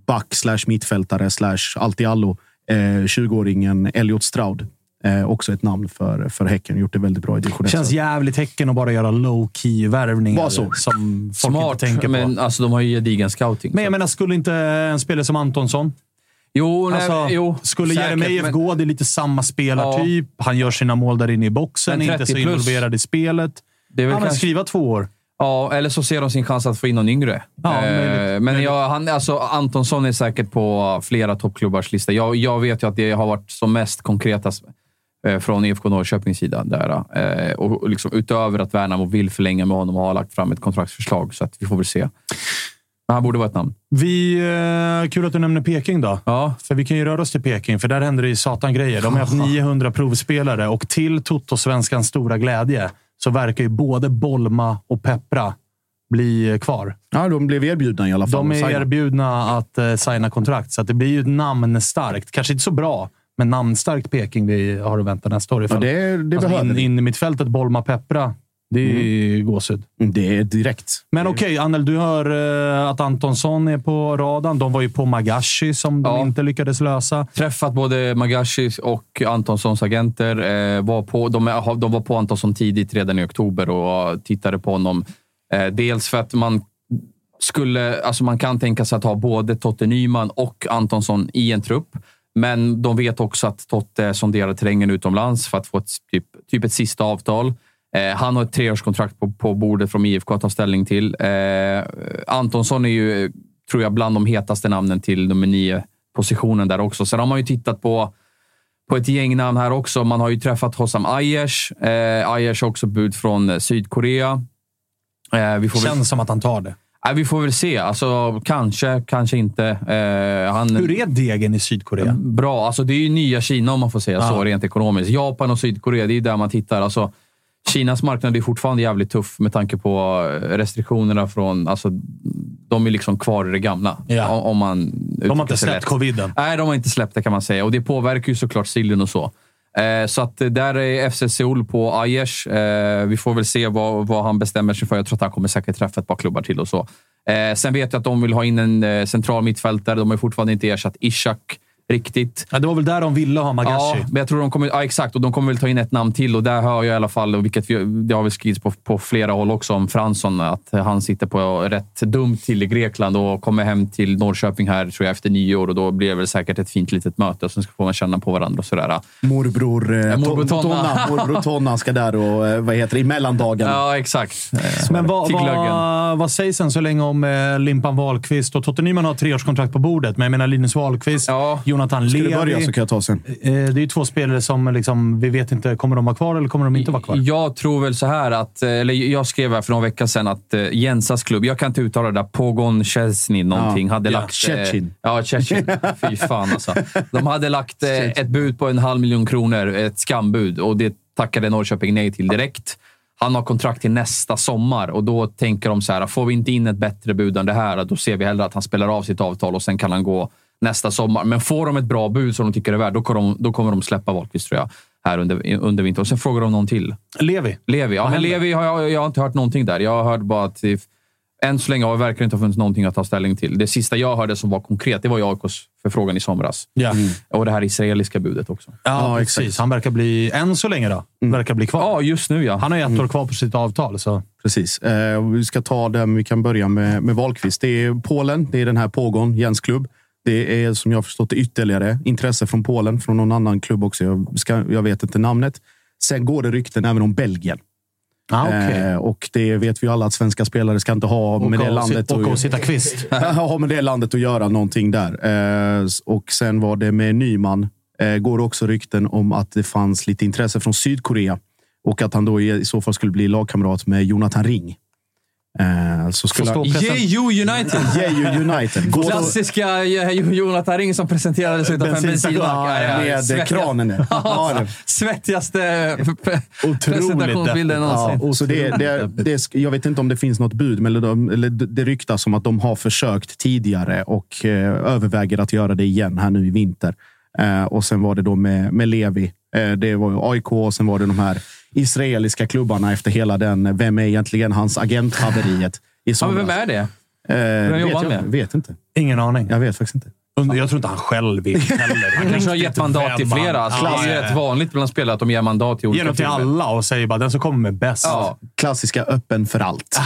back slash mittfältare slash allt i allo. Eh, 20-åringen Elliot Stroud. Eh, också ett namn för, för Häcken. Gjort det väldigt bra i division 1. Känns jävligt Häcken att bara göra low-key värvningar. Som folk Smart, inte tänker på. men alltså, de har ju gedigen scouting. Men jag menar, skulle inte en spelare som Antonsson jo, nej, Alltså, jo, skulle Jeremejeff gå, det är lite samma spelartyp. Han gör sina mål där inne i boxen, inte 30 så plus. involverad i spelet. Det är väl Han vill kanske- skriva två år. Ja, eller så ser de sin chans att få in någon yngre. Ja, Eh, men jag, han, alltså, Antonsson är säkert på flera toppklubbars lista. Jag, jag vet ju att det har varit som mest konkreta eh, från IFK Norrköpings sida. Där, eh, och och liksom, utöver att Värnamo vill förlänga med honom och har lagt fram ett kontraktsförslag. Så att vi får väl se. Men han borde vara ett namn. Vi, eh, kul att du nämner Peking då. Ja, För vi kan ju röra oss till Peking, för där händer det ju satan grejer. De har haft 900 provspelare och till Toto-svenskans stora glädje så verkar ju både Bolma och Peppra bli eh, kvar. Ja, de blev erbjudna i alla fall. De är erbjudna att eh, signa kontrakt, så det blir ju ett namnstarkt. Kanske inte så bra, men namnstarkt Peking vi har att vänta nästa år. Ja, det, det alltså, behöver in, in i mittfältet, Bolma Peppra. Det är ju gåshud. Det är direkt. Men okej, Annel, du hör eh, att Antonsson är på radarn. De var ju på Magashi som de Ja. inte lyckades lösa. träffat både Magashis och Antonssons agenter. Eh, var på, de, de var på Antonsson tidigt, redan i oktober, och tittade på honom. Eh, dels för att man skulle, alltså man kan tänka sig att ha både Totte Nyman och Antonsson i en trupp. Men de vet också att Totte sonderar terrängen utomlands för att få ett, typ, typ ett sista avtal. Eh, han har ett treårskontrakt på, på bordet från IFK att ta ställning till. Eh, Antonsson är ju, tror jag, bland de hetaste namnen till nummer nio positionen där också. Sen har man ju tittat på, på ett gäng namn här också. Man har ju träffat Hossam Aiesh. Eh, Aiesh har också bud från Sydkorea. Eh, vi, får väl, Känns som att han tar det. vi får väl se. Alltså, kanske, kanske inte. Eh, han, Hur är degen i Sydkorea? Bra. Alltså, det är ju nya Kina om man får säga så, rent ekonomiskt. Japan och Sydkorea, det är där man tittar. Alltså, Kinas marknad är fortfarande jävligt tuff med tanke på restriktionerna från... Alltså, de är liksom kvar i det gamla. Ja. Om, om man De har inte släppt lätt. coviden. Nej, de har inte släppt det kan man säga. Och det påverkar ju såklart sillen och så. Eh, så att eh, där är FC Seoul på Aiesh. Eh, vi får väl se vad, vad han bestämmer sig för. Jag tror att han kommer säkert träffa ett par klubbar till och så. Eh, sen vet jag att de vill ha in en eh, central mittfältare. De har fortfarande inte ersatt Ishak riktigt. Ja, det var väl där de ville ha Ja, Magashi. men jag tror de kommer, ja, exakt. Och de kommer väl ta in ett namn till och där hör jag i alla fall, och vilket vi, det har väl skrivits på, på flera håll också om Fransson, att han sitter på rätt dumt till i Grekland och kommer hem till Norrköping här tror jag efter nyår och då blir det väl säkert ett fint litet möte och sen ska få man känna på varandra och sådär. Morbror, eh, morbror Ton- Tonna. Morbror Tonna ska där och, eh, vad heter det, i mellandagen. Ja, exakt. Men vad, vad, vad sägs än så länge om eh, Limpan Wahlqvist? Och Totte Nyman har treårskontrakt på bordet, men jag menar Linus Wahlqvist, Ja. Jonathan Ska du Levi. börja så kan jag ta sen. Eh, det är ju två spelare som liksom, vi vet inte, kommer de vara kvar eller kommer de inte vara kvar? Jag tror väl så här att, eh, eller jag skrev här för några veckor sedan att eh, Jensas klubb, jag kan inte uttala det där, Pogon Chesney någonting, hade Ja, lagt... Tjetjin. Ja, Tjetjin. Fy fan alltså. De hade lagt ett bud på en halv miljon kronor, ett skambud, och det tackade Norrköping nej till direkt. Han har kontrakt till nästa sommar och då tänker de så här, får vi inte in ett bättre bud än det här, då ser vi hellre att han spelar av sitt avtal och sen kan han gå nästa sommar. Men får de ett bra bud som de tycker är värt, då kommer de, då kommer de släppa Wahlqvist tror jag, här under, under vintern. Och sen frågar de någon till. Levi. Levi, ja, men? Levi har jag, jag har inte hört någonting där. Jag har hört bara att än så länge har det verkligen inte funnits någonting att ta ställning till. Det sista jag hörde som var konkret, det var AIKs förfrågan i somras. Ja, Och det här israeliska budet också. ja, Ja, precis. exakt. Han verkar bli, än så länge då, verkar bli kvar. Ja, just nu ja. Han har ju ett år kvar på sitt avtal. Så. Precis. Eh, vi ska ta det, vi kan börja med, med Wahlqvist. Det är Polen. Det är den här Pågon, Jens klubb. Det är som jag förstått det ytterligare intresse från Polen, från någon annan klubb också. Jag, ska, jag vet inte namnet. Sen går det rykten även om Belgien. Ah, okay. Eh, och det vet vi ju alla att svenska spelare ska inte ha med det landet och, och att- sitta kvist. ha med det landet att göra någonting där. Eh, och sen var det med Nyman. Eh, går också rykten om att det fanns lite intresse från Sydkorea och att han då i så fall skulle bli lagkamrat med Jonathan Ring. Eh, så skulle stå Jeju United! Jeju United. Går Klassiska eh, Jonathan Ring som presenterades utanför en bensinmack. Med svettiga- kranen. där. Ja, det- Svettigaste presentationsbilden någonsin. Ja, och så det, det, det, jag vet inte om det finns något bud, men de, eller det ryktas om att de har försökt tidigare och eh, överväger att göra det igen här nu i vinter. Eh, och sen var det då med, med Levi. Eh, det var AIK och sen var det de här israeliska klubbarna efter hela den. Vem är egentligen hans agenthaveriet i Ja, somras? men vem är det? Eh, vet, jobbar han jag, med? vet inte. Ingen aning. Jag vet faktiskt inte. Jag tror inte han själv vet heller. Han kanske har gett mandat till flera. Alltså, det är ju rätt vanligt bland spelare att de ger mandat till Ger olika dem till filmer. alla och säger bara den som kommer med bäst. Ja. Klassiska öppen för allt.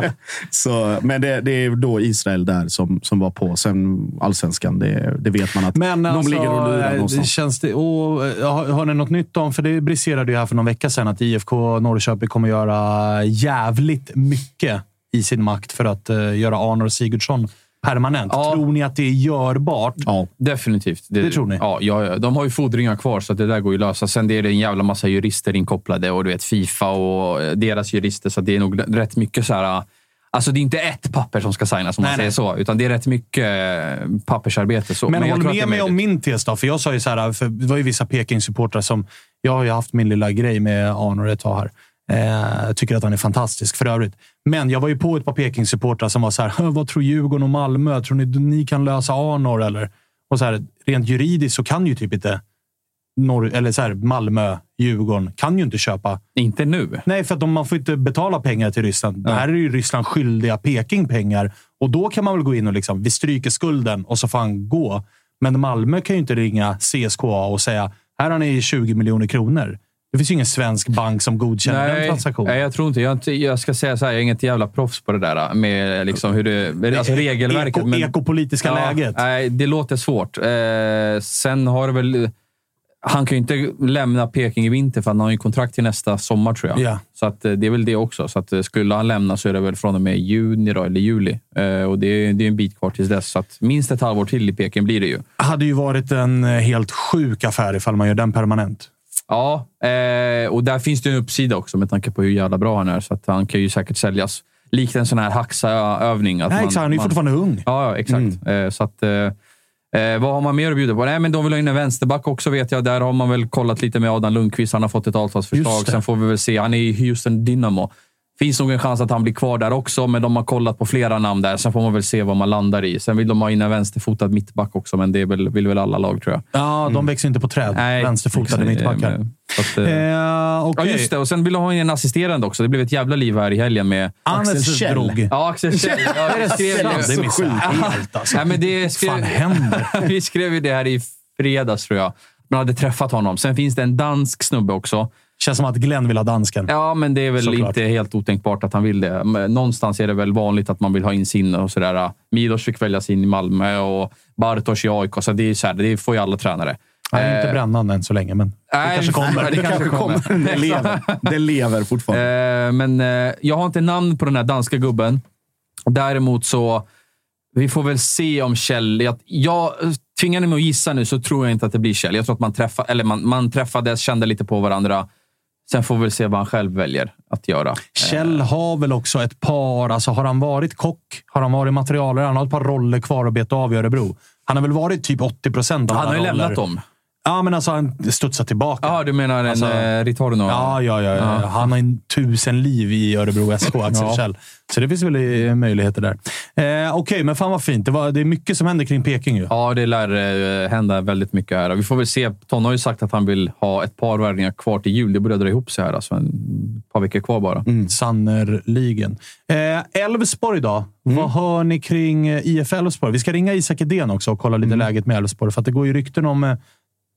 så, men det, det är då Israel där som, som var på. Sen allsvenskan, det, det vet man att Men de alltså, ligger och lurar eh, någonstans. känns det, och, eh, har, har ni något nytt om, för det briserade ju här för någon vecka sedan, att IFK Norrköping kommer göra jävligt mycket i sin makt för att uh, göra Arnor Sigurdsson permanent. Ja. Tror ni att det är görbart? Ja. Definitivt. Det tror ni? Ja, ja, ja. de har ju fordringar kvar, så att det där går ju att lösa. Sen det är det en jävla massa jurister inkopplade och du vet Fifa och eh, deras jurister, så att det är nog rätt mycket så här... Alltså det är inte ett papper som ska signas, om man Nej, säger nej. så. Utan det är rätt mycket eh, pappersarbete. Så. Men, jag håll det med mig om min tes då, för jag sa ju så här, för det var ju vissa Peking-supportrar som... Jag har ju haft min lilla grej med Arnor ett tag här. Eh, tycker att han är fantastisk för övrigt. Men jag var ju på ett par Peking-supportrar som var så här, "Hö, vad tror Djurgården och Malmö? Tror ni ni kan lösa Arnor eller? Och så här, rent juridiskt så kan ju typ inte Norr, eller så här, Malmö, Djurgården kan ju inte köpa. Inte nu. Nej, för att de, man får inte betala pengar till Ryssland. Det här är ju Ryssland skyldiga Peking pengar och då kan man väl gå in och liksom, vi stryker skulden och så får han gå. Men Malmö kan ju inte ringa CSKA och säga här har ni 20 miljoner kronor. Det finns ju ingen svensk bank som godkänner den transaktionen. nej, jag tror inte. Jag, inte- jag ska säga så här, jag är inget jävla proffs på det där med liksom hur det, alltså regelverket. Eko, ekopolitiska läget. Nej, det låter svårt. Eh, sen har det väl... Han kan ju inte lämna Peking i vinter för han har ju kontrakt till nästa sommar tror jag. Ja. Så att, eh, det är väl det också. Så att, eh, skulle han lämna så är det väl från och med juni då, eller juli. Eh, och det är, det är en bit kvar tills dess. Så att minst ett halvår till i Peking blir det ju. hade ju varit en eh, helt sjuk affär ifall man gör den permanent. Ja, eh, och där finns det en uppsida också med tanke på hur jävla bra han är. Så att han kan ju säkert säljas. Likt en sån här haxa-övning. att Nej, man- exakt. Han är ju fortfarande ung. Ja, ja exakt. Eh, så att, eh, eh, vad har man mer att bjuda på? Nej, men de vill ha in en vänsterback också vet jag. Där har man väl kollat lite med Adam Lundqvist. Han har fått ett avtalsförslag. Sen får vi väl se. Han är i Houston Dynamo. Finns nog en chans att han blir kvar där också, men de har kollat på flera namn där. Sen får man väl se vad man landar i. Sen vill de ha in en vänsterfotad mittback också, men det väl, vill väl alla lag tror jag. Ja, de växer inte på träd. Nej, Vänsterfotade mittbackar. Att, eh, Eh, Ja, okej. just det. Och sen vill de ha in en assisterande också. Det blev ett jävla liv här i helgen med... Axel Kjell. drog. Ja, Axel Kjell. Ja, jag skrev sant? Det missade jag helt alltså. Nej, men det skrev... fan händer? Vi skrev ju det här i fredags, tror jag. Man hade träffat honom. Sen finns det en dansk snubbe också. Känns som att Glenn vill ha dansken. Ja, men det är väl Såklart. inte helt otänkbart att han vill det. Men Någonstans är det väl vanligt att man vill ha in sin och sådär. Milos fick väljas in i Malmö och Bartosz i AIK. Så det, är så här, det får ju alla tränare. Han är inte Eh, brännande än så länge, men det nej, kanske kommer. Det kanske kommer. Det lever, det lever fortfarande. Eh, men eh, jag har inte namn på den här danska gubben. Däremot så... Vi får väl se om Kjell... Jag, jag tvingar ni mig att gissa nu så tror jag inte att det blir Kjell. Jag tror att man, träffa, eller man, man träffades, kände lite på varandra. Sen får vi se vad han själv väljer att göra. Kjell har väl också ett par... Alltså har han varit kock? Har han varit materialare? Han har ett par roller kvar att beta av i Örebro. Han har väl varit typ 80 procent av Han har alla ju roller. lämnat dem. Ja, men alltså han studsar tillbaka. Ja, du menar en Alltså- eh, Ritorno? Ja, ja, ja, ja. Han har en tusen liv i Örebro SK, Axel Ja. Kjell. Så det finns väl eh, möjligheter där. Eh, Okej, men fan vad fint. Det, var, det är mycket som händer kring Peking ju. Ja, det lär eh, hända väldigt mycket här. Vi får väl se. Tonne har ju sagt att han vill ha ett par värvningar kvar till jul. Det börjar dra ihop sig här. Alltså en par veckor kvar bara. Sannerligen. Eh, Elfsborg då? Mm. Vad hör ni kring eh, IF Elfsborg? Vi ska ringa Isak Edén också och kolla lite Mm. läget med Elfsborg. För att det går ju rykten om eh,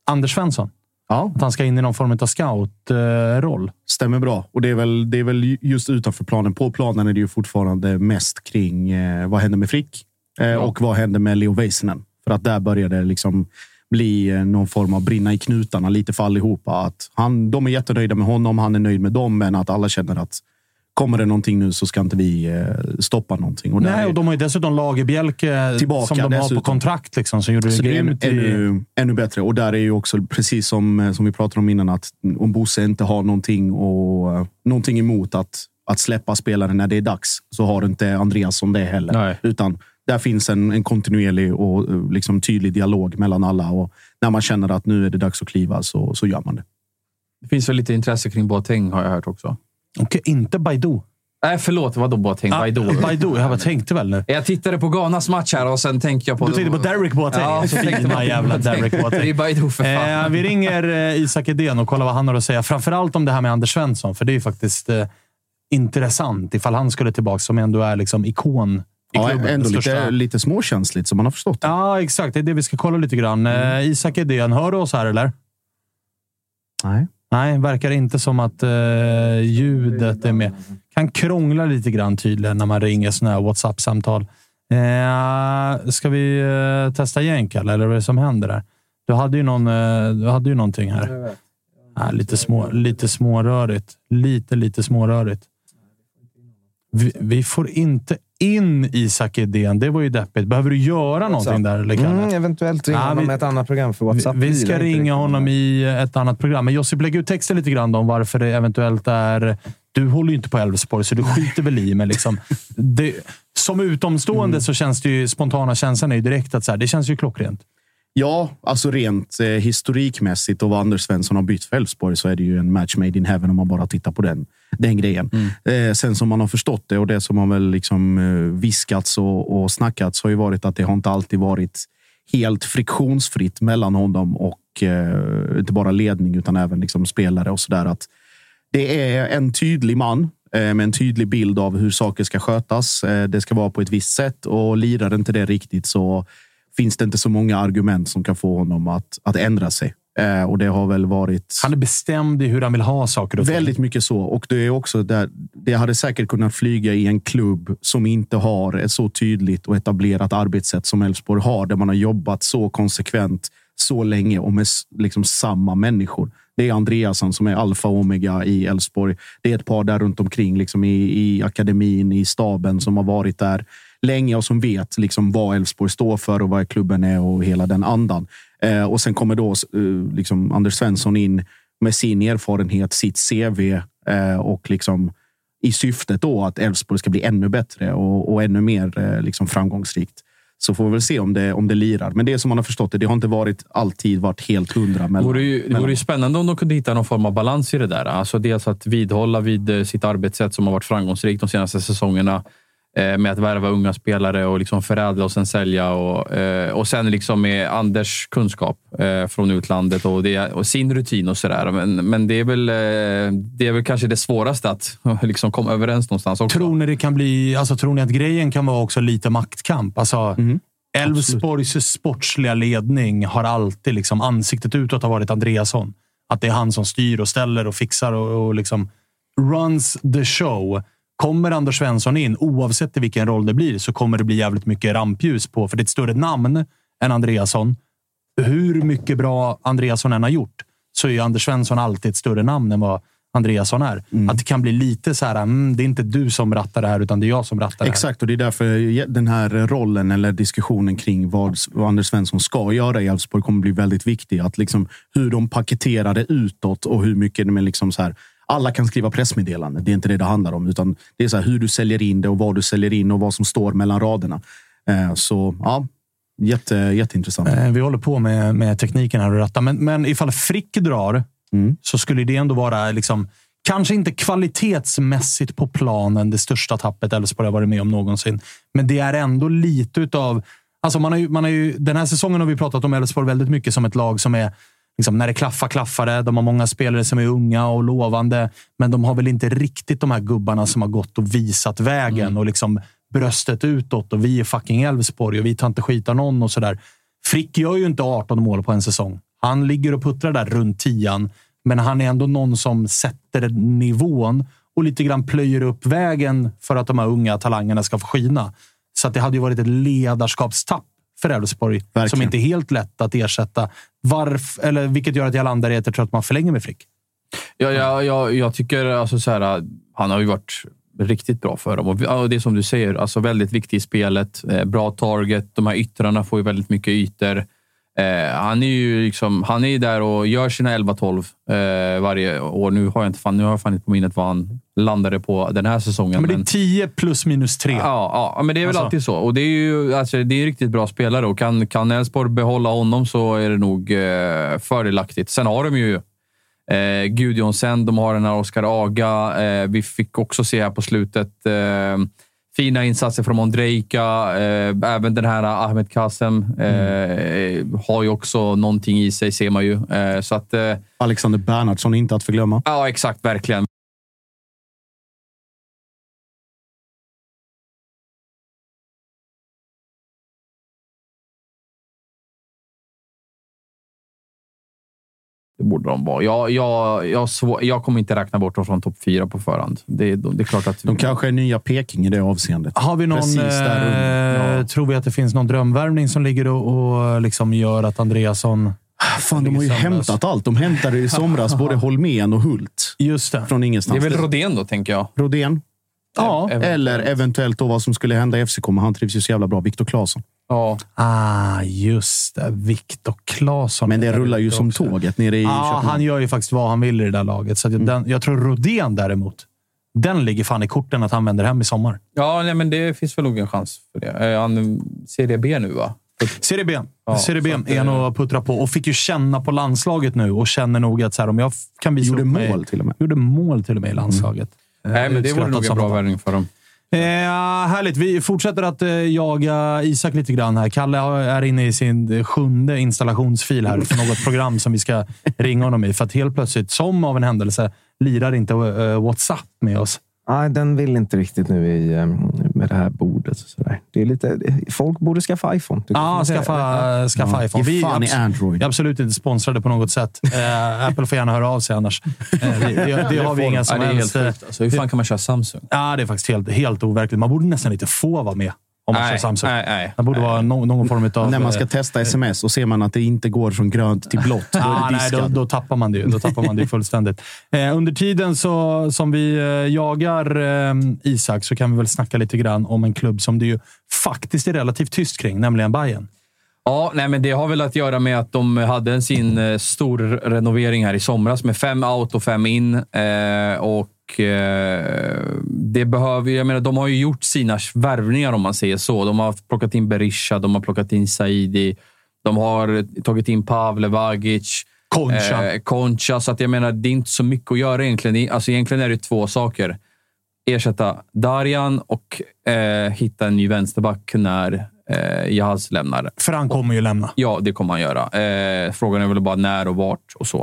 Anders Svensson. Ja, Att han ska in i någon form av scout-roll. stämmer bra. Och det är, väl, det är väl just utanför planen. På planen är det ju fortfarande mest kring eh, vad händer med Frick eh, och vad händer med Leo Väisänen. För att där börjar det liksom bli eh, någon form av brinna i knutarna lite för allihopa. Att han, de är jättenöjda med honom, han är nöjd med dem, men att alla känner att kommer det någonting nu så ska inte vi eh, stoppa någonting. Och Nej, är- och de har ju dessutom Lagerbielke Tillbaka som de har dessutom. på kontrakt. Liksom, som gjorde det Så det är grymt ännu, ännu bättre. Och där är ju också, precis som, eh, som vi pratade om innan, att om Bosse inte har någonting, och, eh, någonting emot att, att släppa spelare när det är dags, så har inte Andreas som det heller. Nej. Utan där finns en, en kontinuerlig och eh, liksom tydlig dialog mellan alla. Och när man känner att nu är det dags att kliva så, så gör man det. Det finns väl lite intresse kring Boateng har jag hört också. Okej, inte Baidu. Nej, förlåt. Vadå Boateng? Ah, Baidu? Baidu. Jag bara tänkte väl nu. Jag tittade på Ghanas match här och sen tänkte jag på... Du tänkte på Derek Boateng. Ja, så tänkte på jävla. Derek Boateng. Det är Baidu för fan. Eh, vi ringer eh, Isak Edén och kollar vad han har att säga. Framförallt om det här med Anders Svensson, för det är ju faktiskt... Eh, intressant ifall han skulle tillbaka, som ändå är liksom ikon i Ja, klubben. ändå lite, lite småkänsligt, som man har förstått det. Ja, exakt. Det är det vi ska kolla lite grann. Eh, Isak Edén, hör du oss här eller? Nej. Nej, verkar inte som att eh, ljudet är med. Kan krångla lite grann tydligen när man ringer sådana här WhatsApp-samtal. Eh, ska vi eh, testa Kalle eller vad är det som händer där? Du hade ju, någon, eh, du hade ju någonting här. Ah, lite, små, lite smårörigt. Lite, lite smårörigt. Vi, vi får inte in Isak Edén. Det var ju deppigt. Behöver du göra någonting där? Eller? Mm, eventuellt ringa honom vi- med ett annat program för WhatsApp. Vi, vi ska ringa honom i ett annat program. Men Josip, lägg ut texten lite grann om varför det eventuellt är... Du håller ju inte på Elfsborg, så du skiter väl i. Men liksom, det, som utomstående Mm. så känns det ju... Spontana känslan är ju direkt att så här, det känns ju klockrent. Ja, alltså rent eh, historikmässigt och vad Anders Svensson har bytt för Elfsborg så är det ju en match made in heaven om man bara tittar på den, den grejen. Eh, sen som man har förstått det och det som har väl liksom eh, viskats och, och snackats har ju varit att det har inte alltid varit helt friktionsfritt mellan honom och eh, inte bara ledning utan även liksom spelare och sådär. Att det är en tydlig man eh, med en tydlig bild av hur saker ska skötas. Eh, Det ska vara på ett visst sätt och lirar inte det riktigt så finns det inte så många argument som kan få honom att, att ändra sig. Eh, och det har väl varit Han är bestämd i hur han vill ha saker och ting. väldigt mycket så. Och det är också där, det hade säkert kunnat flyga i en klubb som inte har ett så tydligt och etablerat arbetssätt som Elfsborg har, där man har jobbat så konsekvent så länge och med liksom samma människor. Det är Andreasson som är alfa och omega i Elfsborg. Det är ett par där runt omkring liksom i, i akademin, i staben som har varit där länge och som vet liksom vad Elfsborg står för och vad klubben är och hela den andan. Eh, och sen kommer då eh, liksom Anders Svensson in med sin erfarenhet, sitt CV eh, och liksom i syftet då att Elfsborg ska bli ännu bättre och, och ännu mer eh, liksom framgångsrikt. Så får vi väl se om det, om det lirar. Men det som man har förstått det, det har inte varit alltid varit helt hundra. Det Mellan, vore, ju, det vore ju spännande om de kunde hitta någon form av balans i det där. Alltså dels att vidhålla vid eh, sitt arbetssätt som har varit framgångsrikt de senaste säsongerna med att värva unga spelare och liksom förädla och sen sälja. Och, eh, och sen liksom med Anders kunskap eh, från utlandet och, det, och sin rutin och sådär. Men, men det, är väl, eh, det är väl kanske det svåraste att liksom komma överens någonstans också. Tror ni, det kan bli, alltså, tror ni att grejen kan vara också lite maktkamp? Alltså, Elfsborgs sportsliga ledning har alltid liksom, ansiktet utåt har varit Andreasson. Att det är han som styr och ställer och fixar och, och liksom runs the show. Kommer Anders Svensson in, oavsett i vilken roll det blir, så kommer det bli jävligt mycket rampljus på. För det är ett större namn än Andreasson. Hur mycket bra Andreasson än har gjort, så är ju Anders Svensson alltid ett större namn än vad Andreasson är. Att det kan bli lite så här, mm, det är inte du som rattar det här, utan det är jag som rattar det här. Exakt, och det är därför den här rollen eller diskussionen kring vad, vad Anders Svensson ska göra i Elfsborg kommer bli väldigt viktig. Att liksom hur de paketerar det utåt och hur mycket de är liksom så här. Alla kan skriva pressmeddelanden. Det är inte det det handlar om, utan det är så hur du säljer in det och vad du säljer in och vad som står mellan raderna. Eh, Så ja, jätte, jätteintressant. Eh, Vi håller på med, med tekniken här och ratta. Men, men ifall Frick drar så skulle det ändå vara, liksom, kanske inte kvalitetsmässigt på planen, det största tappet Elfsborg har varit med om någonsin. Men det är ändå lite utav... Alltså man har ju, man har ju, den här säsongen har vi pratat om Elfsborg väldigt mycket som ett lag som är Liksom, när det klaffar, klaffar det. De har många spelare som är unga och lovande, men de har väl inte riktigt de här gubbarna som har gått och visat vägen och liksom bröstet utåt. Och vi är fucking Elfsborg och vi tar inte skit av någon och sådär. Frick gör ju inte 18 mål på en säsong. Han ligger och puttrar där runt tian, men han är ändå någon som sätter nivån och lite grann plöjer upp vägen för att de här unga talangerna ska få skina. Så att det hade ju varit ett ledarskapstapp för Elfsborg som inte är helt lätt att ersätta. Varf, eller, vilket gör att jag landar i att jag tror att man förlänger med Frick. Ja, ja, ja, jag tycker alltså så här, han har ju varit riktigt bra för dem. Och det är som du säger, alltså väldigt viktig i spelet. Eh, bra target. De här yttrarna får ju väldigt mycket ytor. Eh, han är ju liksom, han är där och gör sina 11-12 eh, varje år. Nu har jag inte fan, nu har jag fan inte på minnet vad han landade på den här säsongen. Men det är 10 plus minus 3. Ja, ja, men det är väl Alltså. alltid så. Och det är ju alltså, det är riktigt bra spelare och kan, kan Elfsborg behålla honom så är det nog eh, fördelaktigt. Sen har de ju eh, Gudjonsen, de har den här Oskar Aga. Eh, vi fick också se här på slutet eh, fina insatser från Ondrejka. Eh, även den här Ahmed Kasem eh, har ju också någonting i sig, ser man ju. Eh, så att, eh, Alexander Bernhardsson inte att förglömma. ja, exakt, verkligen. Borde de vara. Jag, jag, jag, svår, jag kommer inte räkna bort dem från topp fyra på förhand. Det, det är klart att... De kanske är nya Peking i det avseendet. Har vi någon, Precis där under. eh, Ja. Tror vi att det finns någon drömvärvning som ligger och, och liksom gör att Andreasson... Fan, de har ju hämtat allt. De hämtade i somras både Holmén och Hult Just det. från Det ingenstans. är väl Rodén då, tänker jag. Rodén. Ja. Ev- Eller eventuellt då vad som skulle hända i FCK, men han trivs ju så jävla bra. Viktor Claesson. Ja. Ah, just det. Viktor Claesson. Men det rullar ju som också. tåget nere i Ja, Köpenhamn. han gör ju faktiskt vad han vill i det där laget. Så att jag, den, jag tror Rodén däremot, den ligger fan i korten att han vänder hem i sommar. Ja, nej, men det finns väl nog en chans för det. Är han Serie B nu, va? Serie B. Ja, Serie B är eh, nog att puttra på och fick ju känna på landslaget nu och känner nog att så här, om jag kan visa Gjorde upp mig, mål till och med. Gjorde mål till och med i landslaget. Eh, Nej, men det vore nog en bra värvning för dem. Eh, härligt. Vi fortsätter att eh, jaga Isak lite grann här. Kalle är inne i sin sjunde installationsfil här för något program som vi ska ringa honom i. För att helt plötsligt, som av en händelse, lirar inte eh, WhatsApp med oss. Nej, den vill inte riktigt nu i, eh, med det här bordet. Och så där. Det är lite, folk borde skaffa iPhone. Ja, skaffa, skaffa iPhone. Ge Vi fan i abs- Android. är absolut inte sponsrade på något sätt. Eh, Apple får gärna höra av sig annars. Eh, det, det, det har vi inga som ja, det är helt helst... eh. Alltså, hur fan kan man köra Samsung? Ja, det är faktiskt helt, helt overkligt. Man borde nästan inte få vara med om man kör Samsung. nej, nej. Det borde vara no, någon form av... När man ska eh, testa sms och ser man att det inte går från grönt till blått, då Ah, nej, då, då tappar man det. Då tappar man det fullständigt. Eh, under tiden så, som vi eh, jagar eh, Isak så kan vi väl snacka lite grann om en klubb som det ju faktiskt är relativt tyst kring, nämligen Bayern. Ja, nej, men det har väl att göra med att de hade sin eh, stor renovering här i somras med fem out och fem in. Eh, och eh, det behöver, jag menar, de har ju gjort sina värvningar om man säger så. De har plockat in Berisha, de har plockat in Saidi, de har tagit in Pavle Vagic. Concha. Eh, Concha. Så att jag menar, det är inte så mycket att göra egentligen. Alltså, egentligen är det två saker. Ersätta Darjan och eh, hitta en ny vänsterback när eh, Jahaz lämnar. För han kommer ju lämna. Ja, det kommer han göra. Eh, frågan är väl bara när och vart och så.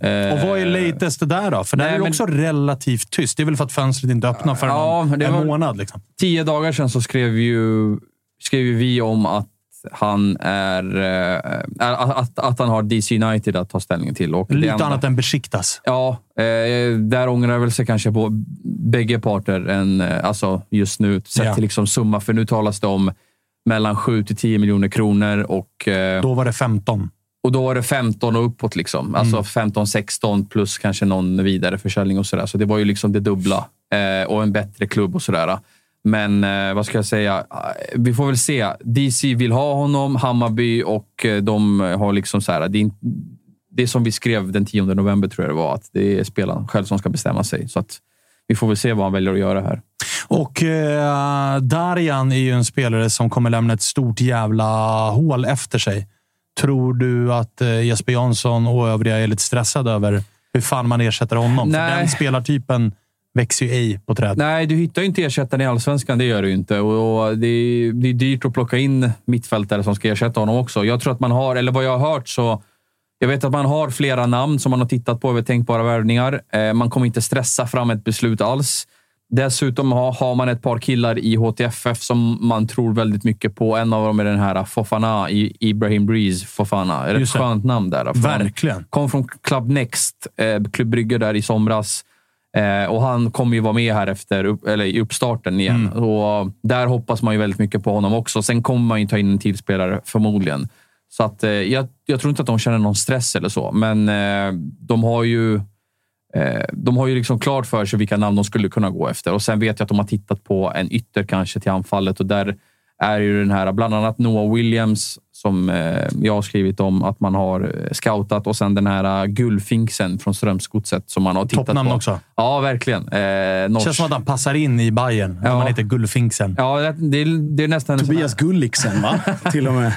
Eh, Och vad är latest där då? För nej, är det men- också relativt tyst. Det är väl för att fönstret inte öppnar för Ja, någon, det en månad. Liksom. Tio dagar sedan så skrev, ju, skrev ju vi om att han är... Eh, att, att han har DC United att ta ställning till. Och det Lite enda- annat än besiktas. Ja, eh, där ångrar väl sig kanske på bägge parter än, eh, alltså just nu, sett Ja. till liksom summa. För nu talas det om mellan 7 till 10 miljoner kronor och, eh, Då var det 15. och då är det 15 och uppåt. Liksom. Alltså 15-16 plus kanske någon vidareförsäljning och sådär. Så det var ju liksom det dubbla eh, och en bättre klubb och sådär. Men eh, vad ska jag säga? Eh, Vi får väl se. DC vill ha honom, Hammarby och de har liksom så här. Det är, det är som vi skrev den 10 november tror jag det var, att det är spelaren själv som ska bestämma sig. Så att vi får väl se vad han väljer att göra här. Och eh, Darjan är ju en spelare som kommer lämna ett stort jävla hål efter sig. Tror du att eh, Jesper Jansson och övriga är lite stressade över hur fan man ersätter honom? För Nej. den spelartypen växer ju ej på träd. Nej, du hittar ju inte ersättaren i allsvenskan. Det gör du ju inte. Och och det, är, det är dyrt att plocka in mittfältare som ska ersätta honom också. Jag tror att man har, eller vad jag har hört så... Jag vet att man har flera namn som man har tittat på över tänkbara värvningar. Eh, man kommer inte stressa fram ett beslut alls. Dessutom har, man ett par killar i HTFF som man tror väldigt mycket på. En av dem är den här Fofana, Ibrahim Breeze Fofana. Ett skönt namn där. Verkligen. Kom från Club Next, eh, Klubb Brygge där i somras. Eh, och han kommer ju vara med här efter upp, eller i uppstarten igen. Och där hoppas man ju väldigt mycket på honom också. Sen kommer man ju ta in en till spelare förmodligen. Så att, eh, jag, jag tror inte att de känner någon stress eller så, men eh, de har ju eh, de har ju liksom klart för sig vilka namn de skulle kunna gå efter. Och Sen vet jag att de har tittat på en ytter kanske till anfallet och där är ju den här, bland annat Noah Williams som eh, jag har skrivit om att man har eh, scoutat och sen den här Gullfinksen från Strömsgodset som man har tittat Toppnamn på. också. Ja, verkligen. Eh, norsk. Känns som att han passar in i Bayern när Ja. man heter Gullfinksen. Ja, det, är, det är nästan sån här- Tobias Gulliksen, va? Till och med.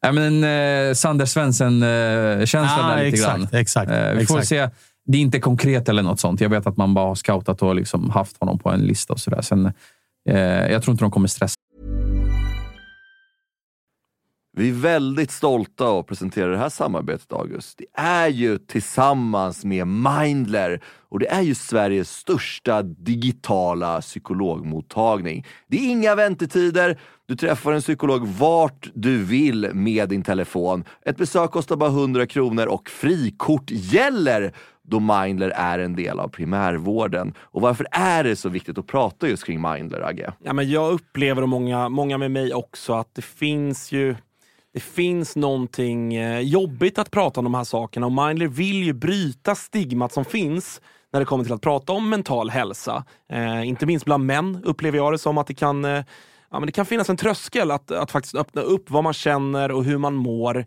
Ja, men eh, Sander Svensson-känslan Ah, där lite exakt, grann. exakt, Eh, vi får exakt. se. Det är inte konkret eller något sånt. Jag vet att man bara har scoutat och liksom haft honom på en lista och sådär. Sen, eh, jag tror inte de kommer stressa. Vi är väldigt stolta att presentera det här samarbetet, August. Det är ju tillsammans med Mindler och det är ju Sveriges största digitala psykologmottagning. Det är inga väntetider. Du träffar en psykolog vart du vill med din telefon. Ett besök kostar bara 100 kronor och frikort gäller då Mindler är en del av primärvården. Och varför är det så viktigt att prata just kring Mindler, Agge? Ja, men jag upplever, och många, många med mig också, att det finns ju det finns någonting eh, jobbigt att prata om de här sakerna och Mindler vill ju bryta stigmat som finns när det kommer till att prata om mental hälsa. Eh, inte minst bland män upplever jag det som att det kan, eh, ja, men det kan finnas en tröskel att, att faktiskt öppna upp vad man känner och hur man mår.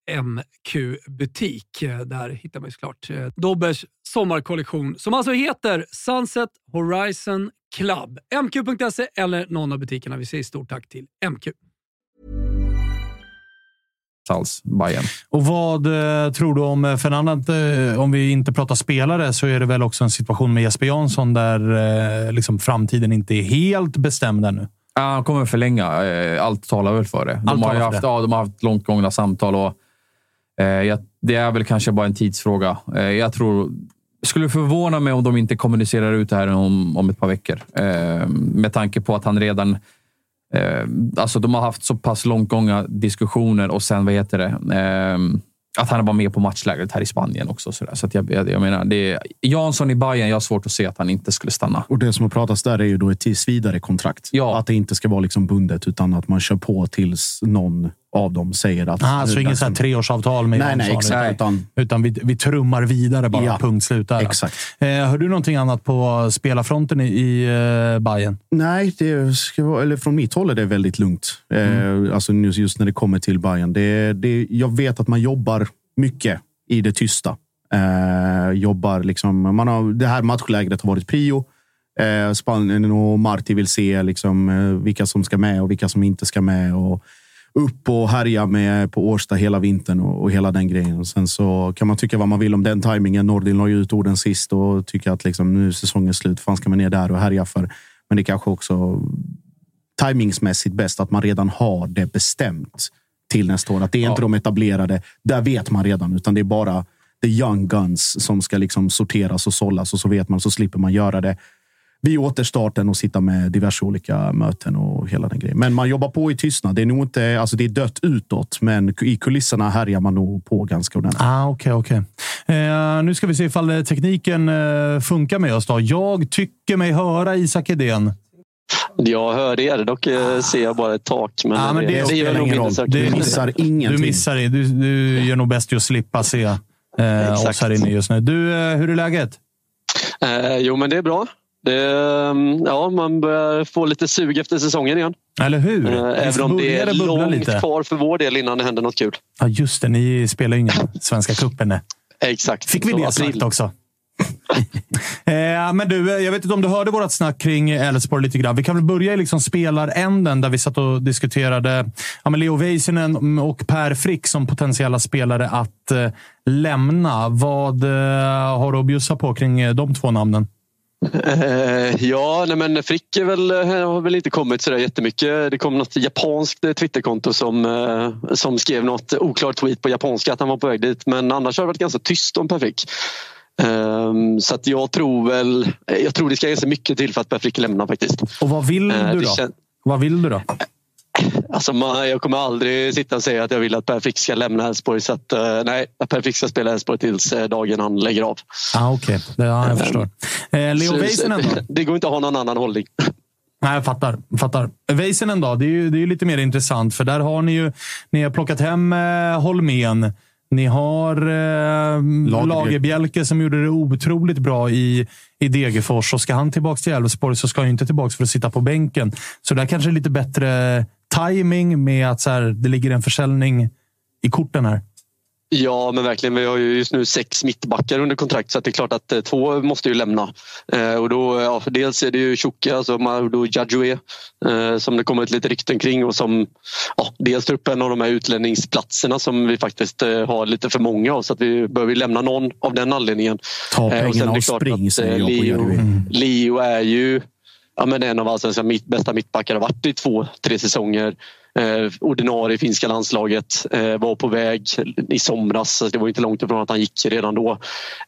MQ-butik. Eh, Där hittar man ju såklart eh, Dobbers sommarkollektion som alltså heter Sunset Horizon Club. MQ.se eller någon av butikerna. Vi säger stort tack till MQ. alls, Bayern. Och vad eh, tror du om, för en annat, eh, om vi inte pratar spelare, så är det väl också en situation med Jesper Jansson där eh, liksom framtiden inte är helt bestämd ännu. Ja, han kommer förlänga. Eh, Allt talar väl för det. Allt De har, ju för haft, det. ja, de har haft långt gångna samtal och eh, det är väl kanske bara en tidsfråga. Eh, jag tror... skulle förvåna mig om de inte kommunicerar ut det här om, om ett par veckor. Eh, med tanke på att han redan... Eh, alltså de har haft så pass långt gångna diskussioner och sen, vad heter det? Eh, att han var med på matchlägret här i Spanien också. Så, så jag, jag, jag menar, det är, Jansson i Bayern, jag har svårt att se att han inte skulle stanna. Och det som har pratats där är ju då ett tills vidare kontrakt. Ja. Att det inte ska vara liksom bundet, utan att man kör på tills någon av dem säger att... Ah, så nu är inget dags. treårsavtal med Nej, nej, exakt. Utan, Utan, utan vi, vi trummar vidare bara. Ja. Punkt slut där. exakt. Eh, hör du någonting annat på spelarfronten i, i eh, Bayern? Nej, det ska vara, eller från mitt håll är det väldigt lugnt. Eh, alltså just, just när det kommer till Bayern. Det, det, jag vet att man jobbar mycket i det tysta. Eh, jobbar liksom, man har, det här matchlägret har varit prio. Eh, Spanien och Marti vill se liksom, eh, vilka som ska med och vilka som inte ska med. Och upp och härja med på Årsta hela vintern och, och hela den grejen. Och sen så kan man tycka vad man vill om den tajmingen. Nordin la ju ut orden sist och tycker att liksom, nu är säsongen slut. Fan ska man ner där och härja för? Men det kanske också tajmingsmässigt bäst att man redan har det bestämt till nästa år. Att det är inte de etablerade. Där vet man redan, utan det är bara the young guns som ska liksom sorteras och sållas och så vet man så slipper man göra det vid återstarten och sitta med diverse olika möten och hela den grejen. Men man jobbar på i tystnad. Det är nog inte, alltså det är dött utåt, men i kulisserna härjar man nog på ganska ordentligt. Ah, Okej, okej. Eh, nu ska vi se ifall eh, tekniken eh, funkar med oss. Då. Jag tycker mig höra Isak Edén. Jag hör er, dock eh, ser jag bara ett tak. Men, Ja, men det nog ingen inte roll. Det kul. missar ingenting. Du missar det. Du, du gör nog bäst i att slippa se eh, oss här inne just nu. Du, eh, hur är läget? Eh, jo, men det är bra. Det, eh, ja, man börjar få lite sug efter säsongen igen. Eller hur? Eh, även om det är långt lite. kvar för vår del innan det händer något kul. Ja, just det. Ni spelar ju ingen Svenska cupen. Exakt. Fick vi det sagt också? eh, men du, eh, jag vet inte om du hörde vårt snack kring Elfsborg lite grann. Vi kan väl börja i liksom spelaränden där vi satt och diskuterade ja, Leo Väisänen och Per Frick som potentiella spelare att eh, lämna. Vad eh, har du att bjussa på kring de två namnen? Eh, ja, nej men Frick är väl, eh, har väl inte kommit sådär jättemycket. Det kom något japanskt eh, Twitterkonto som, som skrev något oklart tweet på japanska att han var på väg dit. Men annars har det varit ganska tyst om Per Frick. Ehm, så att jag tror väl, jag tror det ska ganska mycket till för att Per Frick lämnar faktiskt. Och vad vill du då? Vad vill du då? Alltså man, jag kommer aldrig sitta och säga att jag vill att Per Frick ska lämna Elfsborg. Så att, eh, nej, Per Frick ska spela Elfsborg tills eh, dagen han lägger av. Ah, Okej, okay. ja, jag förstår. Eh, Leo Väisänen då? Det går inte att ha någon annan hållning. Nej, jag fattar. Jag fattar. Väisänen då? Det är, ju, det är ju lite mer intressant, för där har ni ju ni har plockat hem eh, Holmén. Ni har eh, Lagerbjälke som gjorde det otroligt bra i, i Degerfors. Och ska han tillbaka till Elfsborg så ska han ju inte tillbaka för att sitta på bänken. Så där kanske är lite bättre timing med att så här, det ligger en försäljning i korten här? Ja, men verkligen. Vi har ju just nu sex mittbackar under kontrakt så att det är klart att eh, två måste ju lämna. Eh, och då, ja, dels är det ju Tjocka, alltså Maudou Jadjoué, eh, som det kommit lite rykten kring och som ja, dels tar upp en av de här utlänningsplatserna som vi faktiskt eh, har lite för många av så att vi behöver lämna någon av den anledningen. Ta Eh, pengarna och sen är det och klart spring, att, säger eh, jag på Leo. Mm. Leo är ju ja, men en av allsvenskans mitt, bästa mittbackar. Har varit i två, tre säsonger. Eh, ordinarie i finska landslaget. Eh, var på väg i somras. Så det var inte långt ifrån att han gick redan då.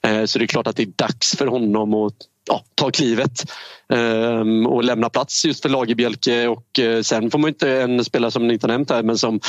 Eh, så det är klart att det är dags för honom att ja, ta klivet Ehm, och lämna plats just för Lagerbielke. Och eh, sen får man inte en spelare som ni inte har nämnt här men som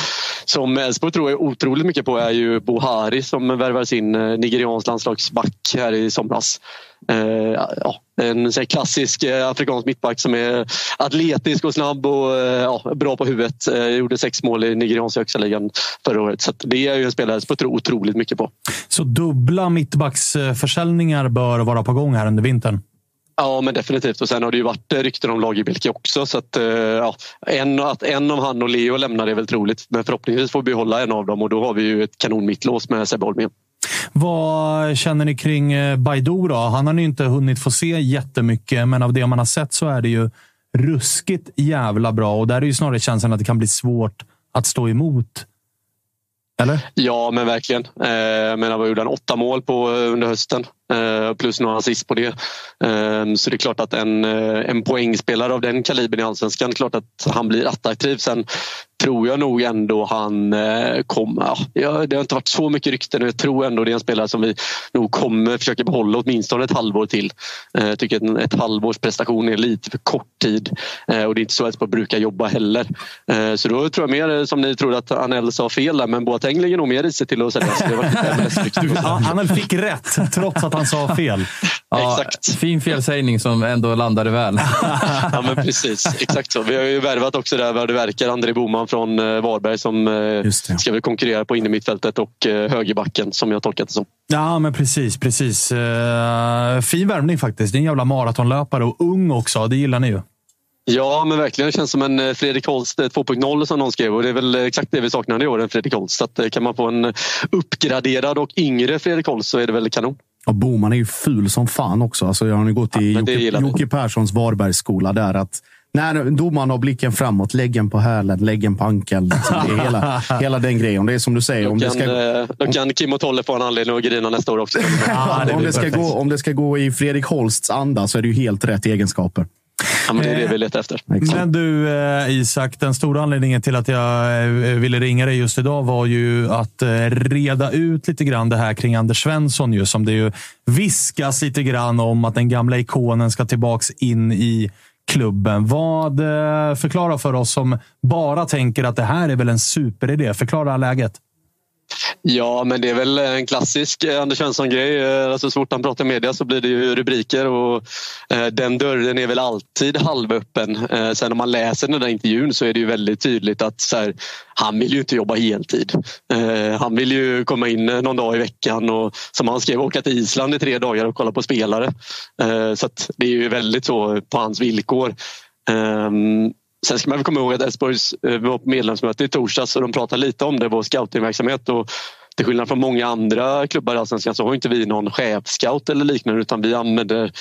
som Elfsborg tror jag otroligt mycket på är ju Bohari som värvades in eh, nigeriansk landslagsback här i somras. Ehm, ja, en sån klassisk eh, afrikansk mittback som är atletisk och snabb och ja, bra på huvudet. Gjorde sex mål i nigerianska högsta ligan förra året. Så det är ju en spelare som jag tror otroligt mycket på. Så dubbla mittbacksförsäljningar bör vara på gång här under vintern? Ja, men definitivt. Och sen har det ju varit eh, rykten om Lagerbielke också. Så att, eh, ja, en, att en av han och Leo lämnar är väl troligt. Men förhoppningsvis får vi behålla en av dem och då har vi ju ett kanonmittlås med Sebbe Holmén. Vad känner ni kring eh, Baidoo då? Han har ni inte hunnit få se jättemycket, men av det man har sett så är det ju ruskigt jävla bra. Och där är ju snarare känslan att det kan bli svårt att stå emot. Eller? Ja, men verkligen. Eh, menar, vad gjorde han? Åtta mål på under hösten. Eh, plus några assist på det. Eh, så det är klart att en, eh, en poängspelare av den kalibern i Allsvenskan, klart att han blir attraktiv. Sen tror jag nog ändå han eh, kommer... Ja, det har inte varit så mycket rykten och jag tror ändå det är en spelare som vi nog kommer försöka behålla åtminstone ett halvår till. Jag tycker att ett halvårs prestation är lite för kort tid och det är inte så att man brukar jobba heller. Så då tror jag mer som ni tror att Anel sa fel där, men Boateng lägger nog mer i sig till att säljas. Det har varit lite MLS-rykten. Ja, han fick rätt, trots att han sa fel. Ja, Fin felsägning som ändå landade väl. ja, men precis. Exakt så. Vi har ju värvat också där vad det verkar André Boman från eh, Varberg som eh, ska väl konkurrera på innermittfältet och eh, högerbacken som jag tolkat det som. Ja, men precis. precis. Fin värmning faktiskt. Det är en jävla maratonlöpare och ung också. Det gillar ni ju. Ja, men verkligen. Det känns som en Fredrik Holst eh, 2.0 som någon skrev och det är väl exakt det vi saknar i år, en Fredrik Holst. Så att, kan man få en uppgraderad och yngre Fredrik Holst så är det väl kanon. Och Boman är ju ful som fan också. Alltså, jag har ju gått i det Jocke. Jocke Perssons Varbergsskola där. Att när domaren har blicken framåt, läggen på hälen, läggen på ankeln. Liksom. Det hela, hela den grejen. Det är som du säger. Om Då det kan, ska, eh, då kan Kim och Tolle få en anledning att grina nästa år också. om, det ska gå, om det ska gå i Fredrik Holsts anda så är det ju helt rätt egenskaper. Ja, men det är det vi letar efter. Men du eh, Isak, den stora anledningen till att jag eh, ville ringa dig just idag var ju att eh, reda ut lite grann det här kring Anders Svensson. Ju, som det ju viskas lite grann om att den gamla ikonen ska tillbaks in i klubben. Vad eh, Förklara för oss som bara tänker att det här är väl en superidé. Förklara läget. Ja, men det är väl en klassisk eh, Anders Svensson-grej. Eh, alltså, så fort han pratar media så blir det ju rubriker och eh, den dörren är väl alltid halvöppen. Eh, sen om man läser den där intervjun så är det ju väldigt tydligt att så här, han vill ju inte jobba heltid. Eh, han vill ju komma in eh, någon dag i veckan och som han skrev åka till Island i tre dagar och kolla på spelare. Eh, så att det är ju väldigt så på hans villkor. Ehm, Sen ska man väl komma ihåg att Elfsborgs eh, var på medlemsmöte i torsdags och de pratade lite om det, vår scoutingverksamhet. Och till skillnad från många andra klubbar i Allsvenskan så har inte vi någon chefscout eller liknande utan vi använder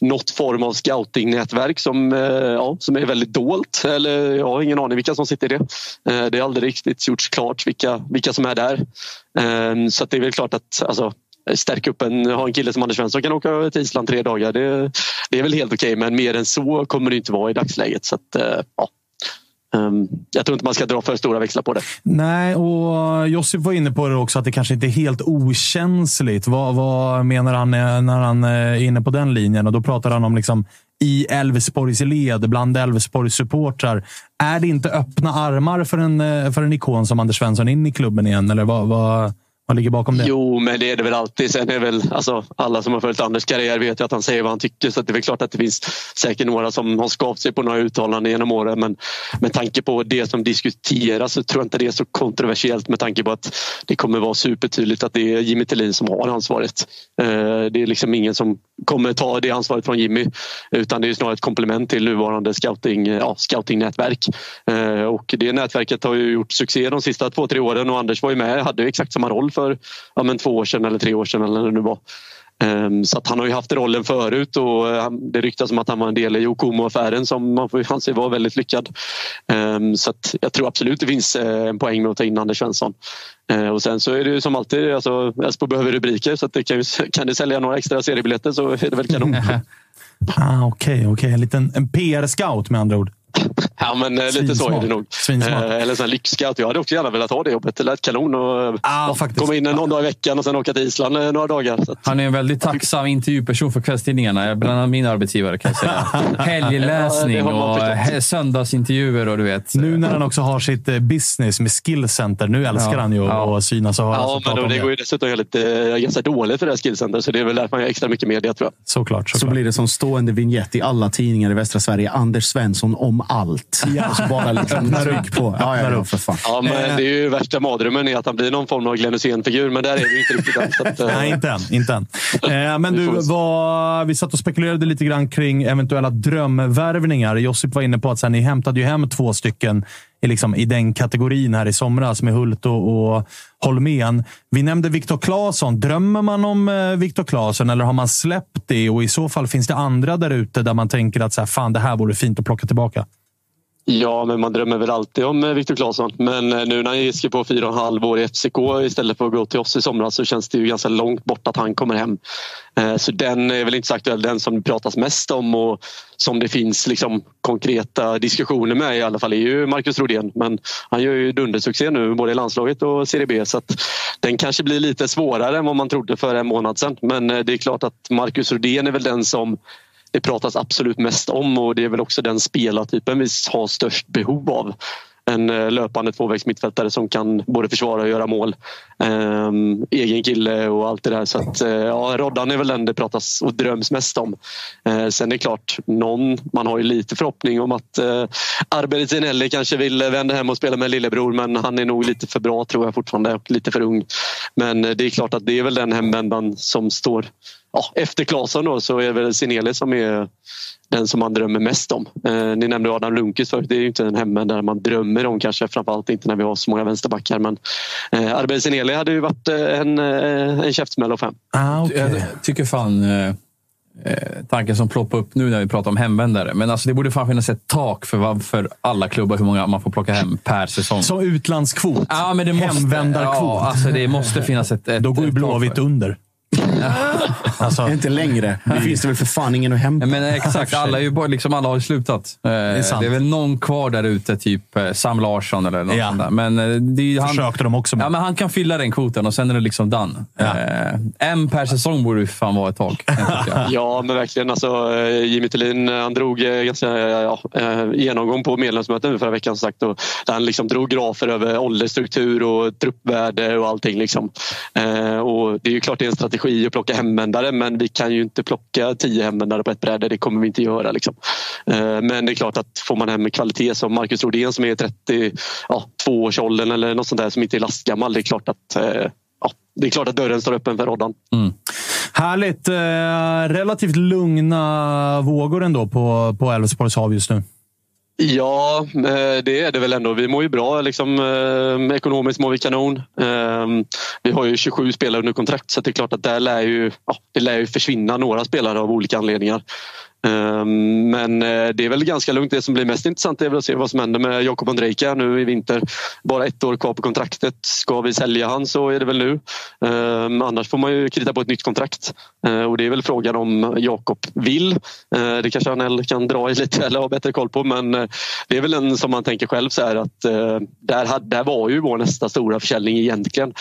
något form av scoutingnätverk som, eh, ja, som är väldigt dolt. Eller, jag har ingen aning vilka som sitter i det. Eh, det är aldrig riktigt gjorts klart vilka, vilka som är där. Så att det är väl klart att alltså, stärka upp en, ha en kille som Anders Svensson kan åka till Island tre dagar. Det, det är väl helt okej men mer än så kommer det inte vara i dagsläget. Så att, eh, ja. Ehm, jag tror inte man ska dra för stora växlar på det. Nej, och Josip var inne på det också, att det kanske inte är helt okänsligt. Vad, vad menar han eh, när han eh, är inne på den linjen? Och Då pratar han om liksom i Elfsborgs led, bland Elfsborgs supportrar. Är det inte öppna armar för en, för en ikon som Anders Svensson in i klubben igen? Eller vad, vad, vad ligger bakom det? Jo, men det är det väl alltid. Sen är väl, alltså, alla som har följt Anders karriär vet ju att han säger vad han tycker. Så det är väl klart att det finns säkert några som har skavt sig på några uttalanden genom åren. Men med tanke på det som diskuteras så tror jag inte det är så kontroversiellt med tanke på att det kommer vara supertydligt att det är Jimmy Tillin som har ansvaret. Eh, det är liksom ingen som kommer ta det ansvaret från Jimmy utan det är snarare ett komplement till nuvarande scouting, ja, scoutingnätverk. Eh, och det nätverket har ju gjort succé de sista två, tre åren och Anders var ju med, hade ju exakt samma roll för ja, men två år sedan eller tre år sedan eller när det nu var. Ehm, Så att han har ju haft rollen förut och eh, det ryktas om att han var en del i Jokomo-affären som man får anse var väldigt lyckad. Ehm, Så att jag tror absolut det finns eh, en poäng med att ta in Anders Svensson. Och sen så är det ju som alltid, alltså, Esbo behöver rubriker så att det kan, ju, kan det sälja några extra seriebiljetter så är det väl kanon. Ah, Okej, okej. en liten en PR-scout med andra ord. Ja, men eh, lite så är det nog. Svinsmart. Eh, Eller en lyxscout. Jag hade också gärna velat ha det jobbet. Det lät kanon och ja, komma in någon dag i veckan och sen åka till Island några dagar. Så att, Han är en väldigt tacksam intervjuperson för kvällstidningarna. Bland annat min arbetsgivare kan jag säga. Helgläsning Ja, och söndagsintervjuer och du vet. Nu när han också har sitt business med skillcenter. Nu älskar Ja. han ju Ja. att synas och höras ja, men då, det går ju dessutom eh, ganska dåligt för det här skillcentret så det är väl därför man gör extra mycket media tror jag. Såklart. Så blir det som stående vignett i alla tidningar i västra Sverige. Anders Svensson om allt. Och så bara liksom tryck på. Ja, ja, ja, för fan. Ja, men det är ju värsta mardrömmen är att han blir någon form av Glenn Hysén-figur, men där är vi inte riktigt än. Att, eh, Nej, inte än. Inte än. Eh, men du, vad, vi satt och spekulerade lite grann kring eventuella drömvärvningar. Josip var inne på att så här, ni hämtade ju hem två stycken i, liksom, i den kategorin här i somras med Hult och, och Holmén. Vi nämnde Viktor Claesson. Drömmer man om eh, Viktor Claesson eller har man släppt det? Och i så fall, finns det andra där ute där man tänker att så här, fan, det här vore fint att plocka tillbaka? Ja, men man drömmer väl alltid om eh, Viktor Claesson. Men eh, nu när han skrev på fyra och en halv år i FCK istället för att gå till oss i somras så känns det ju ganska långt bort att han kommer hem. Eh, så den är väl inte så aktuell. Den som det pratas mest om och som det finns liksom konkreta diskussioner med i alla fall är ju Marcus Rodén. Men han gör ju dundersuccé nu både i landslaget och Serie B så att den kanske blir lite svårare än vad man trodde för en månad sedan. Men det är klart att Marcus Rodén är väl den som det pratas absolut mest om och det är väl också den spelartypen vi har störst behov av. En eh, löpande tvåvägs mittfältare som kan både försvara och göra mål. Ehm, egen kille och allt det där. Så att, eh, ja, Roddan är väl den det pratas och dröms mest om. Ehm, sen är det klart, någon, man har ju lite förhoppning om att eh, Arber Zinelli kanske vill vända hem och spela med lillebror men han är nog lite för bra tror jag fortfarande och lite för ung. Men eh, det är klart att det är väl den hemvändan som står ja, efter Claesson då så är det väl Zinelli som är den som man drömmer mest om. Eh, ni nämnde Adam Lundqvist förut. Det är ju inte en hemvändare man drömmer om kanske. Framförallt inte när vi har så många vänsterbackar. Men eh, Arber Zinelli hade ju varit eh, en, eh, en käftsmäll av fem. Ah, Jag tycker fan... Eh, eh, tanken som ploppar upp nu när vi pratar om hemvändare. Men alltså, det borde fan finnas ett tak för, vad- för alla klubbar hur många man får plocka hem per säsong. Som utlandskvot. Ja, men det måste, Hemvändarkvot. Ja, alltså, det måste finnas ett, ett Då går ju Blåvitt under. Alltså, Inte längre. Nu finns det väl för fan ingen att hämta. Men exakt, alla, är ju bara, liksom, alla har ju slutat. Eh, Det är, sant. väl någon kvar där ute, typ eh, Sam Larsson eller något Ja. sånt där. Men eh, det är ju han, försökte de också med. ja, men han kan fylla den kvoten och sen är det liksom done. Ja. Eh, en per säsong borde ju fan vara ett tak. kan jag tycka. Ja, men verkligen. Alltså, eh, Jimmy Tillin eh, han drog eh, ganska eh, ja, eh, genomgång på medlemsmöten nu förra veckan. Som sagt, och där han liksom drog grafer över åldersstruktur och truppvärde och allting. Liksom. Eh, och det är ju klart det är en strategi att plocka hemvändare men vi kan ju inte plocka tio hemvändare på ett bräde. Det kommer vi inte göra. Liksom. Eh, men det är klart att får man hem kvalitet som Marcus Rodén som är 32 ja, årsåldern eller något sånt där som inte är lastgammal. Det är klart att eh, Ja, det är klart att dörren står öppen för Roddan. Mm. Härligt. Eh, relativt lugna vågor ändå på, på Elfsborgs hav just nu. Ja, eh, det är det väl ändå. Vi mår ju bra. Liksom, eh, ekonomiskt mår vi kanon. Ehm, vi har ju 27 spelare under kontrakt så det är klart att där lär ju, ja, det lär ju försvinna några spelare av olika anledningar. Ehm, men eh, det är väl ganska lugnt. Det som blir mest intressant är väl att se vad som händer med Jakob Ondrejka nu i vinter. Bara ett år kvar på kontraktet. Ska vi sälja han så är det väl nu. Ehm, annars får man ju krita på ett nytt kontrakt. Eh, och det är väl frågan om Jakob vill. Eh, det kanske han kan dra i lite eller ha bättre koll på men det är väl en som man tänker själv så här att där, där var ju vår nästa stora försäljning egentligen.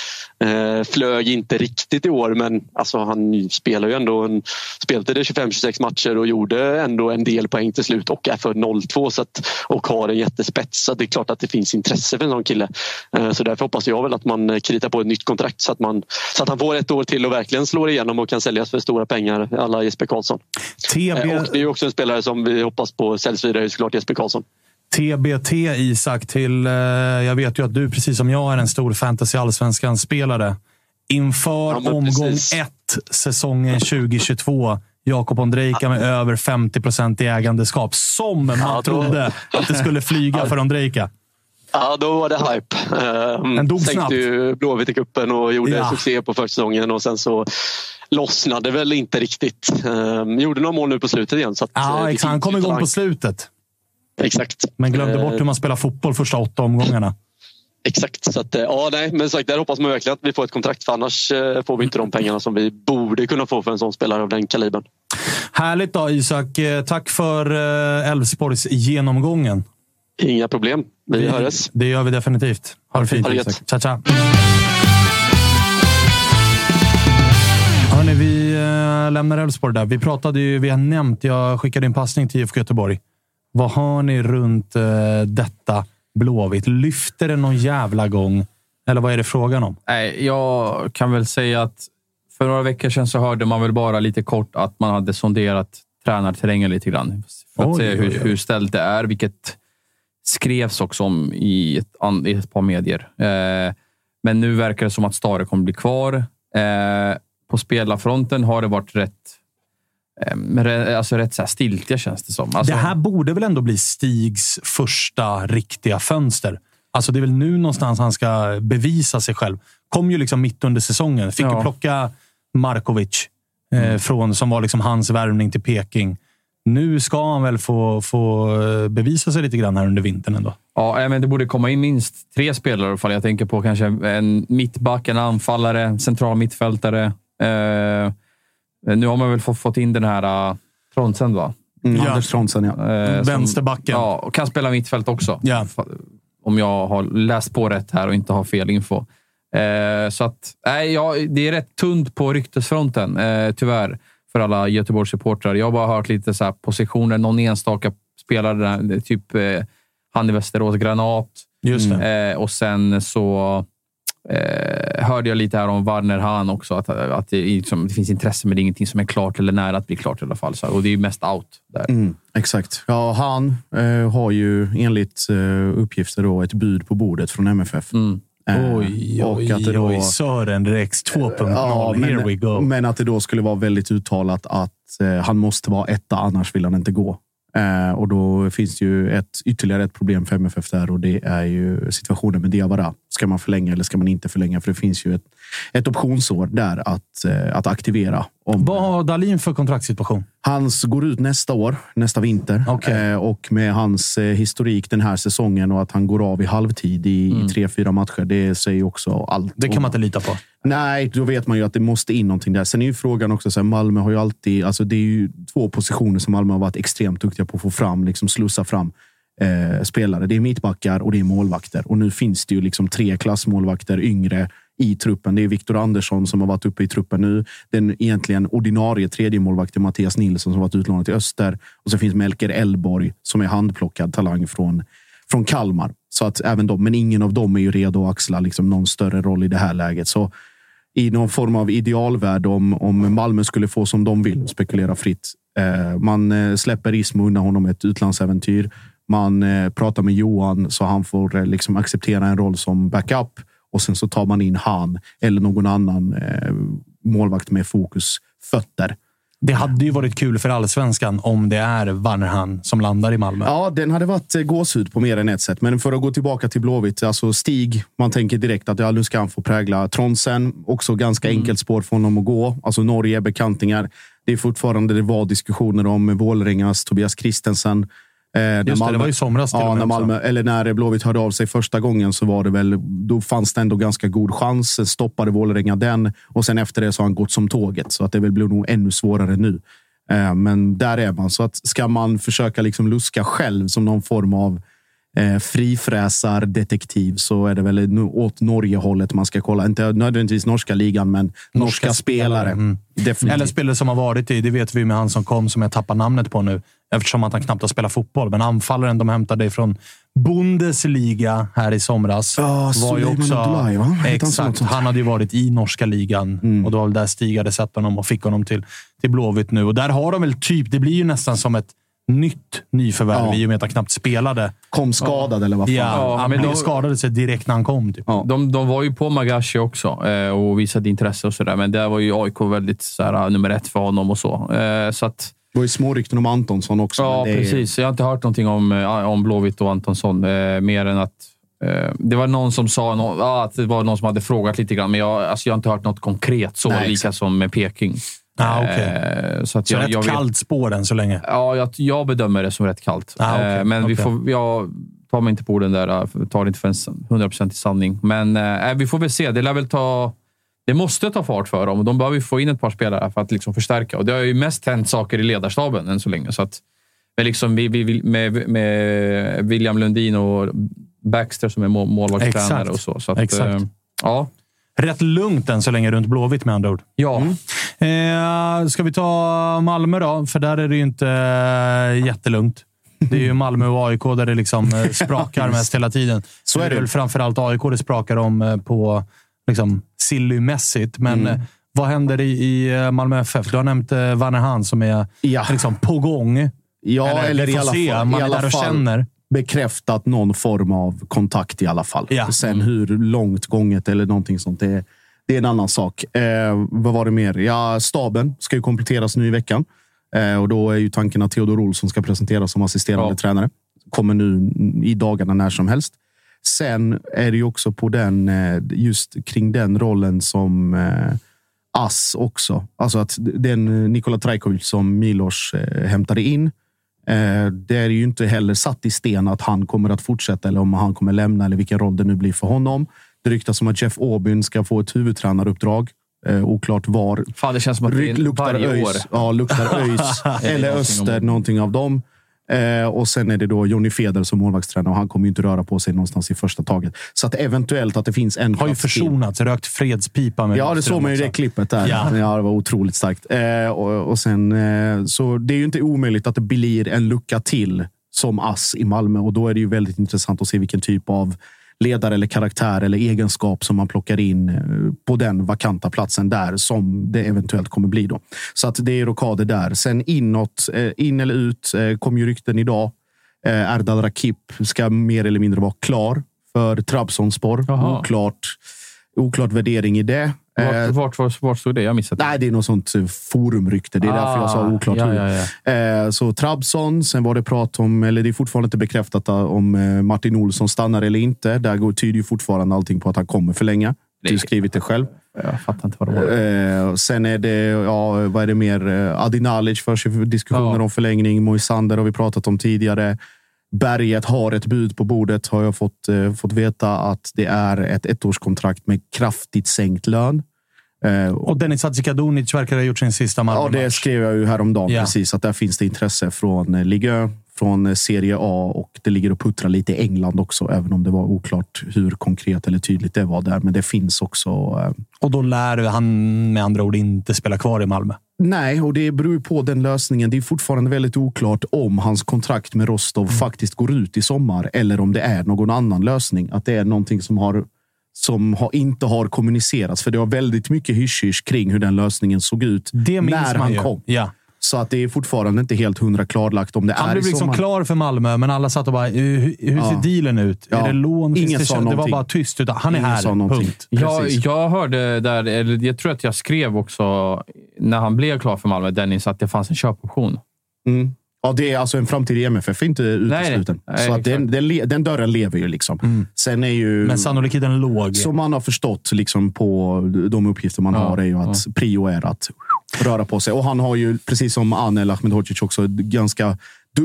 Flög inte riktigt i år men alltså han spelar ju ändå en, spelade 25-26 matcher och gjorde gjorde ändå en del poäng till slut och är för 0-2 så att, och har en jättespets. Så det är klart att det finns intresse för en sån kille. Eh, Så därför hoppas jag väl att man kritar på ett nytt kontrakt så att, man, så att han får ett år till och verkligen slår igenom och kan säljas för stora pengar alla Jesper Karlsson. TB... Eh, Och det är också en spelare som vi hoppas på säljs vidare, såklart Jesper Karlsson. TBT Isak till... Eh, jag vet ju att du, precis som jag, är en stor fantasy allsvenskan-spelare. Inför Ja, omgång precis. ett, säsongen 2022. Jakob Ondrejka med över 50 procent i ägandeskap. Som man Ja, då- trodde att det skulle flyga för Ondrejka. Ja, då var det hype. Den Um, dog sänkte snabbt. ju Blåvitt i cupen och gjorde Ja. succé på försäsongen och sen så lossnade väl inte riktigt. Um, gjorde några mål nu på slutet igen. Så eh, Ja, det exakt. Han kom igång på slutet. Exakt. Men glömde bort Eh, hur man spelar fotboll första åtta omgångarna. Exakt. Så att, eh, ja, nej, men sagt, där hoppas man verkligen att vi får ett kontrakt för annars eh, får vi inte de pengarna som vi borde kunna få för en sån spelare av den kalibern. Härligt då, Isak. Eh, Tack för Elfsborgs genomgången. Inga problem. Vi hörs. Det gör vi definitivt. Ha det fint, Ha det. Isak. Tja, tja. Hörrni, vi lämnar Elfsborg där. Vi pratade ju, vi har nämnt, jag skickade en passning till IFK Göteborg. Vad hör ni runt detta Blåvitt? Lyfter det någon jävla gång? Eller vad är det frågan om? Nej, jag kan väl säga att för några veckor sedan så hörde man väl bara lite kort att man hade sonderat tränarterrängen lite grann. För att Oj, se hur, oj. hur ställt det är, vilket skrevs också om i ett, i ett par medier. Eh, men nu verkar det som att Stare kommer bli kvar. Eh, på spelarfronten har det varit rätt, alltså rätt så här stiltiga känns det som. Alltså, det här borde väl ändå bli Stigs första riktiga fönster? Alltså det är väl nu någonstans han ska bevisa sig själv. Kom ju liksom mitt under säsongen. Fick ju Ja. Mm. plocka Markovic, eh, från, som var liksom hans värvning till Peking. Nu ska han väl få, få eh, bevisa sig lite grann här under vintern ändå. Ja, eh, men det borde komma in minst tre spelare i alla fall. Jag tänker på kanske en mittback, en anfallare, central mittfältare. Eh, nu har man väl fått, in den här uh, Trondsen, va? Mm, Ja. Anders Trondsen, ja. Eh, som- Vänsterbacken. Ja, och kan spela mittfält också. Ja. Fa- Om jag har läst på rätt här och inte har fel info. Eh, så att, nej, ja, det är rätt tunt på ryktesfronten, eh, tyvärr, för alla Göteborgssupportrar. Jag har bara hört lite så här positioner, någon enstaka spelare, där, typ eh, han i Västerås, Granat. Just det. Eh, och sen så eh, hörde jag lite här om Warner Hahn också. Att, att det, liksom, det finns intresse, men det är ingenting som är klart eller nära att bli klart i alla fall. Så, och det är ju mest out där. Mm, exakt. Ja, han eh, har ju enligt eh, uppgifter då ett bud på bordet från MFF. Mm. Eh, Oj, och oj, att det då- oj. Sören Rex 2.0. Ja, Here men, we go. men att det då skulle vara väldigt uttalat att eh, han måste vara etta, annars vill han inte gå. Eh, och då finns det ju ett, ytterligare ett problem för MFF där och det är ju situationen med Diawara. Ska man förlänga eller ska man inte förlänga? För det finns ju ett, ett optionsår där att, eh, att aktivera. Om, Vad har Dalin för kontraktssituation? Hans går ut nästa år, nästa vinter. Okej. Eh, och med hans eh, historik den här säsongen och att han går av i halvtid i, i tre, fyra matcher. Det säger också allt. Mm. Det kan man inte lita på. Nej, då vet man ju att det måste in någonting där. Sen är ju frågan också, så här, Malmö har ju alltid... Alltså det är ju två positioner som Malmö har varit extremt duktiga på att få fram, liksom slussa fram eh, spelare. Det är mittbackar och det är målvakter. Och nu finns det ju liksom tre klassmålvakter yngre i truppen. Det är Viktor Andersson som har varit uppe i truppen nu. Den egentligen ordinarie tredje målvakten Mattias Nilsson som varit utlånad till Öster. Och så finns Melker Elborg som är handplockad talang från, från Kalmar. Så att även de, men ingen av dem är ju redo att axla liksom någon större roll i det här läget. Så i någon form av idealvärld om, om Malmö skulle få som de vill, spekulera fritt. Eh, man eh, släpper Ismo undan honom ett utlandsäventyr. Man eh, pratar med Johan så han får eh, liksom acceptera en roll som backup och sen så tar man in han eller någon annan eh, målvakt med fokus fötter. Det hade ju varit kul för allsvenskan om det är Wannerhan som landar i Malmö. Ja, den hade varit eh, gåshud på mer än ett sätt. Men för att gå tillbaka till Blåvitt, alltså Stig. Man tänker direkt att ja, nu ska han få prägla Tronsen. Också ganska enkelt spår för honom att gå. Alltså Norge, bekantingar. Det är fortfarande, det var diskussioner om Vålerengas Tobias Christensen. Eh, Just det, det var i somras till och ja, med när, också. Malmö, eller när Blåvitt hörde av sig första gången så var det väl, då fanns det ändå ganska god chans. Sen Stoppade Vålerenga den och sen efter det så har han gått som tåget. Så att det väl blir nog ännu svårare nu. Eh, Men där är man. Så att ska man försöka liksom luska själv som någon form av eh, frifräsardetektiv så är det väl åt Norge-hållet man ska kolla. Inte nödvändigtvis norska ligan, men norska, spelare. Mm. Eller spelare som har varit i. Det vet vi med han som kom, som jag tappar namnet på nu. Eftersom att han knappt har spelat fotboll. Men anfallaren de hämtade ifrån Bundesliga här i somras. Ja, var ju Suleiman Abdullahi, va? Exakt. Han hade ju varit i norska ligan och det var väl där Stig hade sett honom och fick honom till, till Blåvitt nu. Och där har de väl typ... Det blir ju nästan som ett nytt nyförvärv Ja. i och med att han knappt spelade. Kom skadad eller vad fan. Ja, han men då- skadade sig direkt när han kom. Typ. De, de var ju på Magashi också eh, och visade intresse och sådär, men där var ju AIK väldigt så här, nummer ett för honom och så. Eh, så att, Det var ju små rykten om Antonsson också. ja, men det är- precis. Jag har inte hört någonting om, eh, om Blåvitt och Antonsson, eh, mer än att eh, det var någon som sa ja, att det var någon som hade frågat lite grann, men jag, alltså, jag har inte hört något konkret så, Nej, lika exakt. som med Peking. Ah, okej. Eh, så att Så jag, rätt jag vet- kallt spår än så länge. Ja, jag, jag bedömer det som rätt kallt. Ah, okej, Eh, Men vi får, jag tar mig inte på orden där. eh, tar det inte för en 100% i sanning. Men eh, vi får väl se. Det lär väl ta... Det måste ta fart för dem och de behöver få in ett par spelare för att liksom förstärka. Och det har ju mest hänt saker i ledarstaben än så länge. Så att, men liksom vi, vi, med, med William Lundin och Baxter som är må- målvaktstränare och så. så att, Exakt. ja. Rätt lugnt än så länge runt Blåvitt med andra ord. Ja. Eh, ska vi ta Malmö då? För där är det ju inte eh, jättelugnt. Det är ju Malmö och AIK där det liksom eh, sprakar mest hela tiden. Så är det det. är väl framförallt AIK det sprakar om eh, på liksom, Silly-mässigt. Men Mm. vad händer i, i Malmö FF? Du har nämnt eh, Vannerhan som är Ja. liksom, på gång. Ja, eller, vi i alla se. fall, i alla fall känner. Bekräftat någon form av kontakt i alla fall. Ja. Sen hur långt gånget eller någonting sånt, det, det är en annan sak. Eh, vad var det mer? Ja, staben ska ju kompletteras nu i veckan. Eh, och då är ju tanken att Theodor Olsson ska presenteras som assisterande Ja. tränare. Kommer nu i dagarna när som helst. Sen är det ju också på den, eh, just kring den rollen som eh, Ass också. Alltså att den Nikola Trajkovic som Milos eh, hämtade in. Eh, det är ju inte heller satt i sten att han kommer att fortsätta eller om han kommer lämna eller vilken roll det nu blir för honom. Det ryktas om att Jeff Aubyn ska få ett huvudtränaruppdrag. Eh, oklart var. Fan, det känns som att det är luktar varje år. ÖIS. Ja, luktar ÖIS eller Öster, någonting av dem. Eh, och sen är det då Jonny Feder som målvaktstränare och han kommer inte röra på sig någonstans i första taget. Så att eventuellt att det finns en Har ju plats till. försonats. Rökt fredspipa med Ja, det såg man ju i det klippet där. Ja. Ja. det var otroligt starkt. Eh, och, och sen, eh, så det är ju inte omöjligt att det blir en lucka till som ass i Malmö och då är det ju väldigt intressant att se vilken typ av ledare eller karaktär eller egenskap som man plockar in eh, på den vakanta platsen där som det eventuellt kommer bli då. Så att det är rockader där. Sen inåt, eh, in eller ut, eh, kom ju rykten idag. Erdal Rakip ska mer eller mindre vara klar för Trabzonspor. Oklart, oklart värdering i det. Vart, Eh, vart, vart, vart stod det? Jag missade Nej, det är något sånt eh, forumrykte. Det är därför jag sa Ah, oklart ja, hur. ja, ja. Eh, Så Trabzon, sen var det prat om, eller det är fortfarande inte bekräftat om Martin Olsson stannar eller inte. Där går, tyder ju fortfarande allting på att han kommer förlänga. Du har skrivit det själv. Jag fattar inte vad det var. Eh, sen är det, ja, vad är det mer? Eh, Adi Nalic förs ju diskussioner Ja. om förlängning. Moisander har vi pratat om tidigare. Berget har ett bud på bordet, har jag fått, eh, fått veta att det är ett ettårskontrakt med kraftigt sänkt lön. Eh, Och Dennis Hadzikadunic verkar ha gjort sin sista Malmö Ja, det skrev jag ju häromdagen. Ja. Precis, att där finns det intresse från eh, Ligue 1, från eh, Serie A och det ligger och puttrar lite i England också, även om det var oklart hur konkret eller tydligt det var där. Men det finns också. Eh, Och då lär han med andra ord inte spela kvar i Malmö. Nej, och det beror på den lösningen. Det är fortfarande väldigt oklart om hans kontrakt med Rostov faktiskt går ut i sommar eller om det är någon annan lösning. Att det är någonting som har som har, inte har kommunicerats. För det var väldigt mycket hysch kring hur den lösningen såg ut när man han ju. kom. Ja. Så att det är fortfarande inte helt hundra klarlagt om det Han är blev liksom sommar. klar för Malmö, men alla satt och bara, hur, hur Ja. ser dealen ut? Ja. Är det lån? Ingen det, sa det var bara tyst. Utan han är Ingen här. Punkt. Jag, jag hörde där, eller jag tror att jag skrev också när han blev klar för Malmö, Dennis, att det fanns en köpoption. Mm. Ja, det är alltså en framtid i MFF är inte utesluten. nej, så att den, den, den dörren lever ju. liksom. Sen är ju... Men sannolikheten låg. Som man har förstått liksom, på de uppgifter man Ja, har är ju att prio är att röra på sig. Och han har ju, precis som Anel Ahmedhodzic, också ganska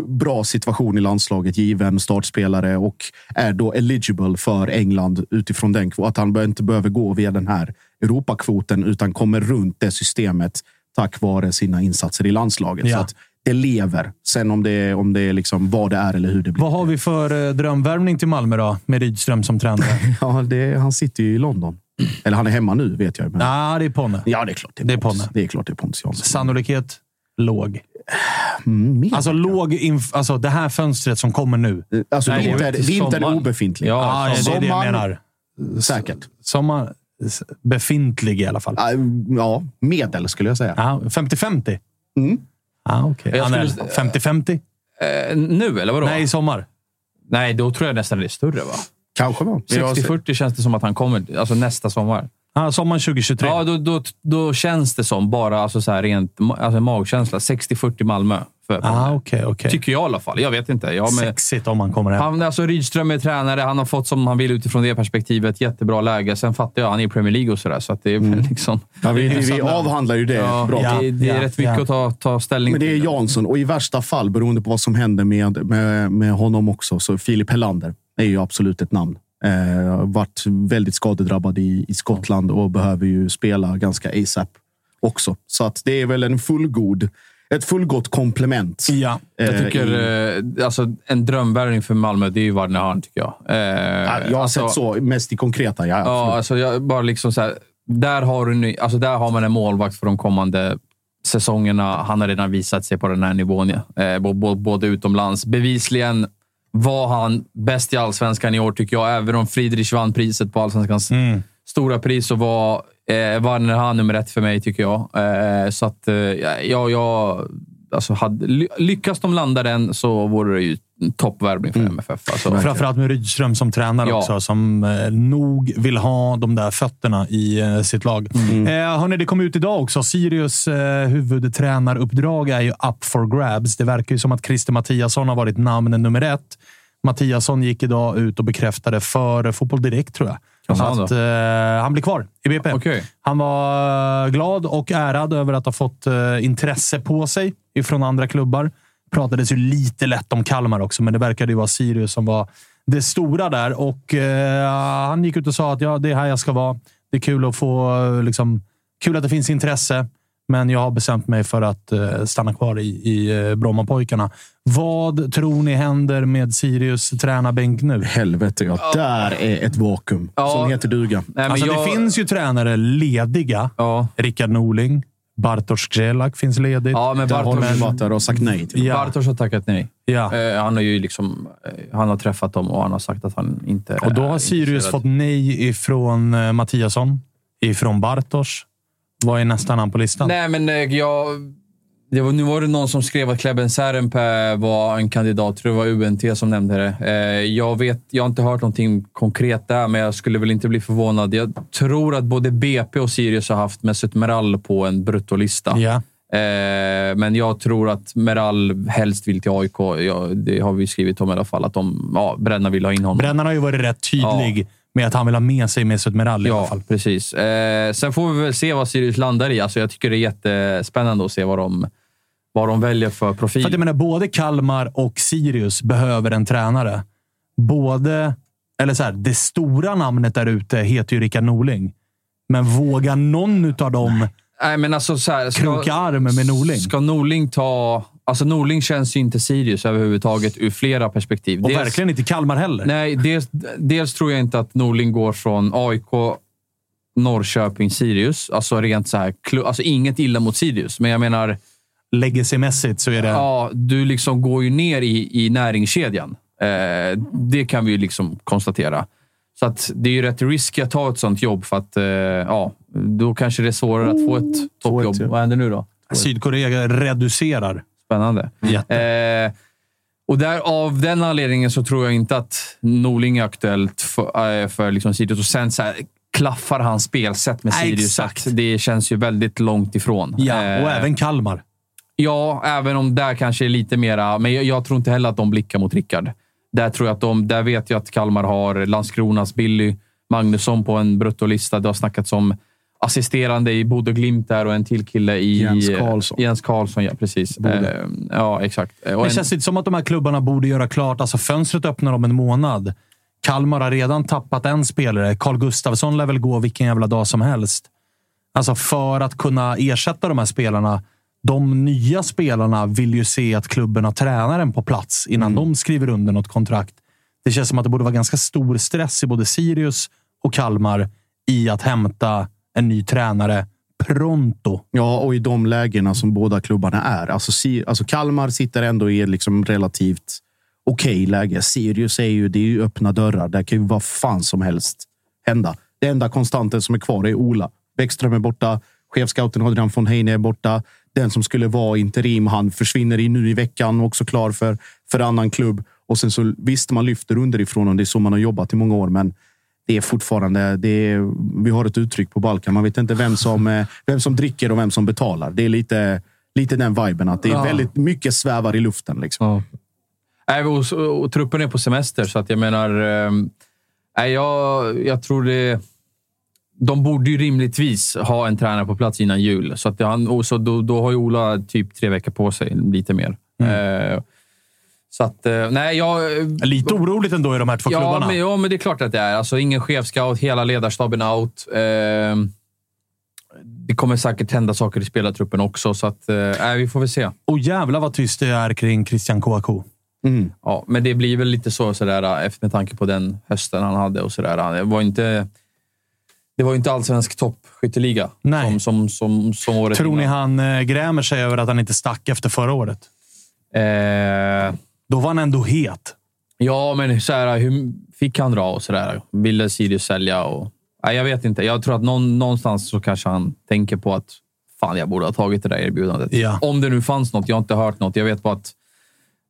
bra situation i landslaget. Given startspelare och är då eligible för England utifrån den. kvo- Att han inte behöver gå via den här Europakvoten utan kommer runt det systemet tack vare sina insatser i landslaget. Ja. Så att det lever. Sen om det är, om det är liksom vad det är eller hur det blir. Vad har vi för eh, drömvärvning till Malmö då, med Rydström som tränare? Ja, det, han sitter ju i London. Eller han är hemma nu, vet jag. Men... Ja, det är Ponne. Ja, det är klart. Det är, Det är Pontus. Ponne. Det är klart det är Pontus Jansson. Sannolikhet låg. Mm, mer. Alltså, låg inf- alltså det här fönstret som kommer nu. Alltså, Nej, vinter, vinter är obefintlig. Ja, Ja, det är det jag menar. Säkert. Sommar, befintlig i alla fall. Ah, Ja, medel skulle jag säga. Ja, 50-50? Mm. Ja, okej. Jag skulle- Anel, 50-50? Eh, nu, eller vadå? Nej, i sommar. Nej, då tror jag nästan det är större, va? Kanske va? 60-40 känns det som att han kommer, alltså nästa sommar. Ja, sommaren 2023. Ja, då, då, då känns det som, bara alltså så här rent alltså magkänsla, 60-40 Malmö. För ah, okej, okej. Tycker jag i alla fall. Jag vet inte. Jag med, Sexigt om man kommer hem. han, alltså Rydström är tränare. Han har fått som han vill utifrån det perspektivet. Jättebra läge. Sen fattar jag, han är i Premier League och sådär. Så att det är väl liksom... Ja, vi, vi avhandlar ju det Ja, bra. det, det är Ja, rätt mycket ja. att ta, ta ställning Men det är till. Jansson och i värsta fall, beroende på vad som händer med, med, med honom också, så Filip Hellander är ju absolut ett namn. Eh, varit väldigt skadedrabbad i, i Skottland och behöver ju spela ganska ASAP också. Så att det är väl en fullgod, ett fullgott komplement. Ja. Jag eh, tycker i- eh, alltså, en drömvärvning för Malmö, det är ju Warner Hahn, tycker jag. Eh, Ja, jag har alltså, sett så, mest i konkreta. Ja, Ja, alltså jag, bara liksom så här, där, har du, ny- alltså där har man en målvakt för de kommande säsongerna. Han har redan visat sig på den här nivån, eh, både utomlands. Bevisligen var han bäst i allsvenskan i år, tycker jag. Även om Friedrich vann priset på allsvenskans Mm. stora pris så var eh, Warner han nummer ett för mig, tycker jag. Eh, så att eh, jag... jag alltså hade, ly- lyckas de landa den så vore det ju toppvärvning för MFF. Alltså. Framförallt med Rydström som tränare Ja. också, som eh, nog vill ha de där fötterna i eh, sitt lag. Mm. Eh, hörni, det kom ut idag också. Sirius eh, huvudtränaruppdrag är ju up for grabs. Det verkar ju som att Christer Mattiasson har varit namn nummer ett. Mattiasson gick idag ut och bekräftade för Fotboll Direkt, tror jag, att eh, han blir kvar i BP. Okej. Han var eh, glad och ärad över att ha fått eh, intresse på sig ifrån andra klubbar. pratades ju lite lätt om Kalmar också, men det verkade ju vara Sirius som var det stora där. Och eh, Han gick ut och sa att ja, det är här jag ska vara. Det är kul att få liksom, kul att det finns intresse, men jag har bestämt mig för att eh, stanna kvar i, i eh, Brommapojkarna. Vad tror ni händer med Sirius tränarbänk nu? Helvete ja. Där är ett vakuum Ja. som heter duga. Nej, men Alltså, jag, Det finns ju tränare lediga. Ja, Rickard Norling. Bartosz Grzelak finns ledigt. ja men har Bartosz, och sagt nej till. Ja. Bartosz har tackat nej. Ja. Eh, han har ju liksom, eh, han har träffat dem och han har sagt att han inte Och då har Sirius intresserad. fått nej ifrån eh, Mattiasson, ifrån Bartosz. Vad är nästa namn på listan? Nej, men eh, jag... Var, nu var det någon som skrev att Kleben Särenpää var en kandidat. tror det var UNT som nämnde det. Eh, jag, vet, jag har inte hört någonting konkret där, men jag skulle väl inte bli förvånad. Jag tror att både BP och Sirius har haft Mesut Meral på en bruttolista. Ja. Eh, men jag tror att Meral helst vill till AIK. Ja, det har vi skrivit om i alla fall. Att de, ja, Bränna vill ha in honom. Brännan har ju varit rätt tydlig med att han vill ha med sig Mesut Merall i alla fall. precis. Eh, sen får vi väl se vad Sirius landar i. Alltså, jag tycker det är jättespännande att se vad de, vad de väljer för profil. För att jag menar, både Kalmar och Sirius behöver en tränare. Både, eller så här, det stora namnet där ute heter ju Rickard Norling. Men vågar någon av dem Nej, men alltså, så här, ska, kroka arm med Norling? Ska Norling ta... Alltså Norling känns ju inte Sirius överhuvudtaget ur flera perspektiv. Och verkligen inte Kalmar heller. Nej, dels, dels tror jag inte att Norling går från AIK, Norrköping, Sirius. Alltså rent så här, alltså inget illa mot Sirius, men jag menar... Legacymässigt så är det... Ja, du liksom går ju ner i, i näringskedjan. Eh, det kan vi ju liksom konstatera. Så att det är ju rätt risky att ta ett sånt jobb för att eh, ja, då kanske det är svårare att få ett toppjobb. Ett, ja. Vad händer nu då? Sydkorea reducerar. Spännande. Eh, och där, av den anledningen så tror jag inte att Norling är aktuellt för, eh, för liksom Sirius. Och sen så här, klaffar hans spelsätt med Sirius. exakt. Det känns ju väldigt långt ifrån. Ja, och Eh, även Kalmar. Ja, även om där kanske är lite mera... Men jag, jag tror inte heller att de blickar mot Rickard. Där, tror jag att de, där vet jag att Kalmar har Landskronas Billy Magnusson på en bruttolista. Det har snackats om assisterande i Bodø Glimt där och en till kille i... Jens Karlsson. Jens Karlsson, ja. Precis. Bodø. Eh, ja, exakt. Och Det en, känns inte som att de här klubbarna borde göra klart. Alltså fönstret öppnar om en månad. Kalmar har redan tappat en spelare. Carl Gustafsson lär väl gå vilken jävla dag som helst. Alltså för att kunna ersätta de här spelarna. De nya spelarna vill ju se att klubben har tränaren på plats innan de skriver under något kontrakt. Det känns som att det borde vara ganska stor stress i både Sirius och Kalmar i att hämta en ny tränare pronto. Ja, och i de lägena som båda klubbarna är. Alltså, Si- alltså Kalmar sitter ändå i ett liksom relativt okej läge. Sirius är ju, det är ju öppna dörrar. Där kan ju vad fan som helst hända. Det enda konstanten som är kvar är Ola. Bäckström är borta. Chefscouten Adrian von Heine är borta. Den som skulle vara interim, han försvinner i nu i veckan. Också klar för, för annan klubb. Och sen så visst, man lyfter underifrån och det är så man har jobbat i många år. Men det är fortfarande, det är, vi har ett uttryck på Balkan. Man vet inte vem som, eh, vem som dricker och vem som betalar. Det är lite, lite den viben. Att det är Ja. väldigt mycket svävar i luften. Liksom. Nej, och, och, och truppen är på semester, så att jag menar... Eh, nej, jag, jag tror det... De borde ju rimligtvis ha en tränare på plats innan jul. Så, att han, och så då, då har ju Ola typ tre veckor på sig, lite mer. Eh, så att, eh, nej, jag... Lite oroligt ändå i de här två ja, klubbarna. Men, ja, men det är klart att det är. Alltså, ingen chefscout, hela ledarstaben out. Eh, det kommer säkert hända saker i spelartruppen också, så att, eh, vi får väl se. Och jävla vad tyst det är kring Christian Kouakou. Ja, men det blir väl lite så sådär, efter med tanke på den hösten han hade. och sådär. Det var inte, det var ju inte allsvensk toppskytteliga som, som, som, som året Tror ni innan. han eh, grämer sig över att han inte stack efter förra året? Eh, Då var han ändå het. Ja, men så här, hur fick han dra och sådär? Ville Sirius sälja? Och, nej, jag vet inte. Jag tror att någon, någonstans så kanske han tänker på att fan, jag borde ha tagit det där erbjudandet. Ja. Om det nu fanns något. Jag har inte hört något. Jag vet bara att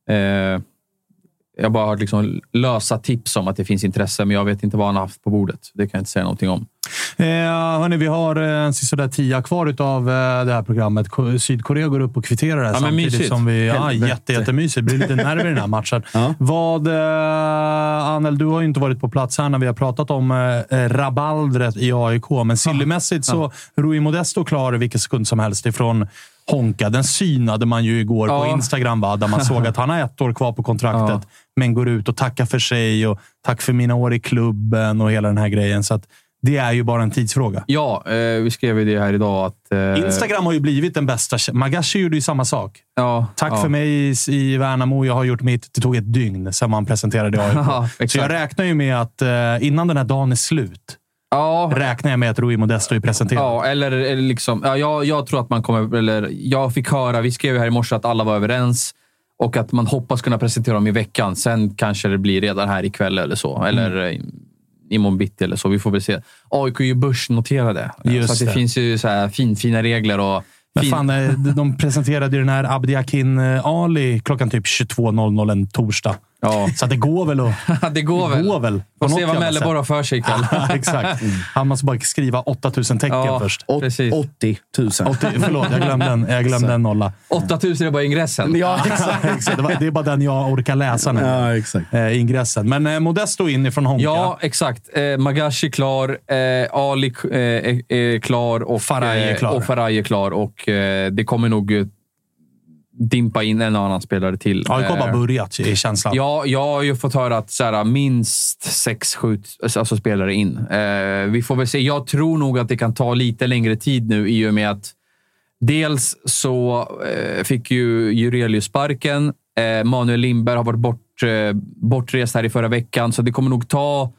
eh, jag bara hört liksom lösa tips om att det finns intresse, men jag vet inte vad han har haft på bordet. Det kan jag inte säga någonting om. Eh, hörni, vi har eh, en sådär tia kvar av eh, det här programmet. Ko- Sydkorea går upp och kvitterar det här Ja, samtidigt mysigt. som vi... Ja, jätte, jättemysigt. Det blir lite nerver i den här matchen. Vad, eh, Anel, du har ju inte varit på plats här när vi har pratat om eh, rabaldret i AIK, men sillymässigt så Rui Modesto klar vilken sekund som helst ifrån Honka. Den synade man ju igår på Ja. Instagram, va? där man såg att han har ett år kvar på kontraktet, men går ut och tackar för sig och tack för mina år i klubben och hela den här grejen. Så att det är ju bara en tidsfråga. Ja, eh, vi skrev ju det här idag. att eh, Instagram har ju blivit den bästa. Magashi gjorde ju samma sak. Ja, Tack ja. för mig i, i Värnamo. Jag har gjort mitt. Det tog ett dygn sen man presenterade AIK. Ja, Så jag räknar ju med att eh, innan den här dagen är slut, Ja. räknar jag med att Rui Modesto är presenterad. Ja, eller, eller liksom, ja, jag, jag tror att man kommer... Eller, jag fick höra, vi skrev här i morse att alla var överens och att man hoppas kunna presentera dem i veckan. Sen kanske det blir redan här ikväll eller så. Eller Mm. imorgon bitti eller så. Vi får väl se. AIK är ju börsnoterade. Just så det, det. finns ju så här fin, fina regler. och Men fan, eh, de presenterade ju den här Abdiakin eh, Ali klockan typ 22.00 en torsdag. Ja. Så att det går väl att... det går väl. går väl Får se vad Melleborg har för sig ikväll. Exakt. Han måste bara skriva 8000 tecken Ja, först. precis. 80 000. 80, förlåt, jag glömde en, jag glömde en nolla. 8000 är bara ingressen. Ja, exakt. exakt. Det, var, det är bara den jag orkar läsa nu. Ja, exakt. Eh, ingressen. Men eh, Modesto in ifrån Honka. Ja, exakt. Eh, Magashi klar, eh, Ali eh, är, klar och Faraj är eh, klar. Och Faraj är klar och eh, det kommer nog eh, dimpa in en annan spelare till. AIK har bara Eh, börjat, i känslan. Ja, jag har ju fått höra att så här, minst sex, sju alltså, spelare in. Eh, vi får väl se. Jag tror nog att det kan ta lite längre tid nu i och med att dels så eh, fick ju Jurelius sparken. Eh, Manuel Lindberg har varit bort, eh, bortrest här i förra veckan, så det kommer nog ta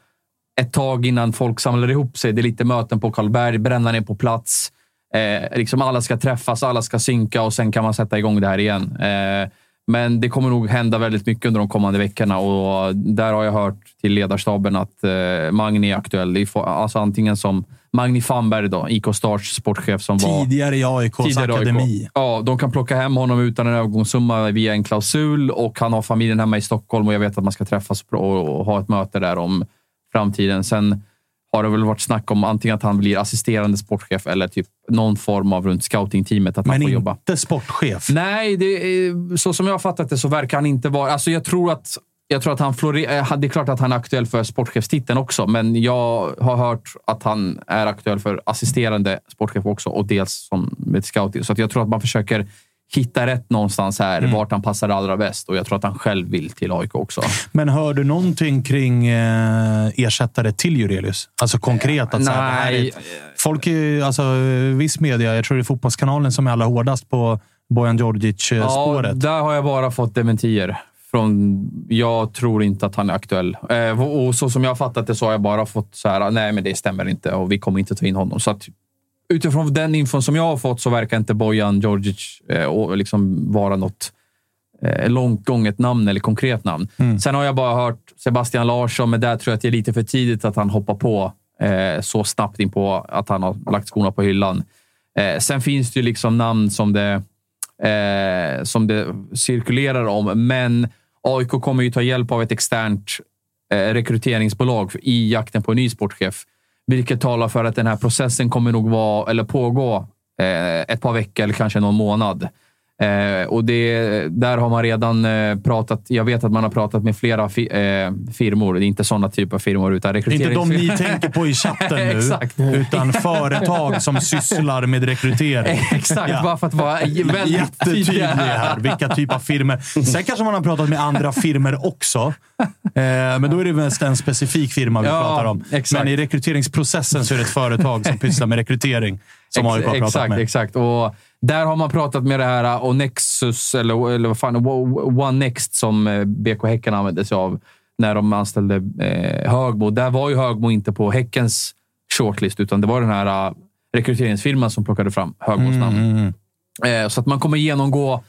ett tag innan folk samlar ihop sig. Det är lite möten på Karlberg, brännaren är på plats. Eh, liksom alla ska träffas, alla ska synka och sen kan man sätta igång det här igen. Eh, men det kommer nog hända väldigt mycket under de kommande veckorna och där har jag hört till ledarstaben att eh, Magni är aktuell. Alltså antingen som Magni Famberg, då, IK Stars sportchef som Tidigare i AIKs tidigare AIK. akademi. Ja, de kan plocka hem honom utan en övergångssumma via en klausul och han har familjen hemma i Stockholm och jag vet att man ska träffas och, och ha ett möte där om framtiden. Sen har det väl varit snack om antingen att han blir assisterande sportchef eller typ någon form av runt scoutingteamet att han Men får jobba. inte sportchef. Nej, är, så som jag har fattat det så verkar han inte vara... Alltså jag tror att, jag tror att han florerar... Det är klart att han är aktuell för sportchefstiteln också, men jag har hört att han är aktuell för assisterande sportchef också och dels som med scouting. Så jag tror att man försöker hitta rätt någonstans här, Mm. vart han passar allra bäst. Och jag tror att han själv vill till AIK också. Men hör du någonting kring eh, ersättare till Jurelius? Alltså konkret? Att så här, är nej. folk, är- alltså, viss media, jag tror det är Fotbollskanalen som är allra hårdast på Bojan Ja, Djordjic-spåret. där har jag bara fått dementier. Från, jag tror inte att han är aktuell. Eh, och och så som jag har fattat det så har jag bara fått så här, nej men det stämmer inte och vi kommer inte ta in honom. Så att, utifrån den infon som jag har fått så verkar inte Bojan Djordjic eh, liksom vara något eh, långt gånget namn eller konkret namn. Sen har jag bara hört Sebastian Larsson, men där tror jag att det är lite för tidigt att han hoppar på eh, så snabbt in på att han har lagt skorna på hyllan. Eh, sen finns det ju liksom namn som det, eh, som det cirkulerar om, men AIK kommer ju ta hjälp av ett externt eh, rekryteringsbolag i jakten på en ny sportchef. Vilket talar för att den här processen kommer nog vara, eller pågå eh, ett par veckor eller kanske någon månad. Eh, och det, där har man redan eh, pratat. Jag vet att man har pratat med flera fi, eh, firmor. Det är inte sådana typer av firmor, utan Det är inte de ni tänker på i chatten nu, Exakt. utan företag som sysslar med rekrytering. Exakt, Ja. bara för att vara väldigt Jättetydlig tydlig här, vilka typ av firmer. Sen kanske man har pratat med andra firmer också. Eh, men då är det mest en specifik firma vi Ja, pratar om. exakt. Men i rekryteringsprocessen så är det ett företag som pysslar med rekrytering. Som Ex- AIK har pratat exakt, med. exakt. Och där har man pratat med det här och Nexus, eller, eller vad fan, One Next som eh, BK Häcken använde sig av när de anställde eh, Högmo. Där var ju Högmo inte på Häckens shortlist, utan det var den här rekryteringsfirman som plockade fram Högmos namn. Mm. Eh, så att man kommer genomgå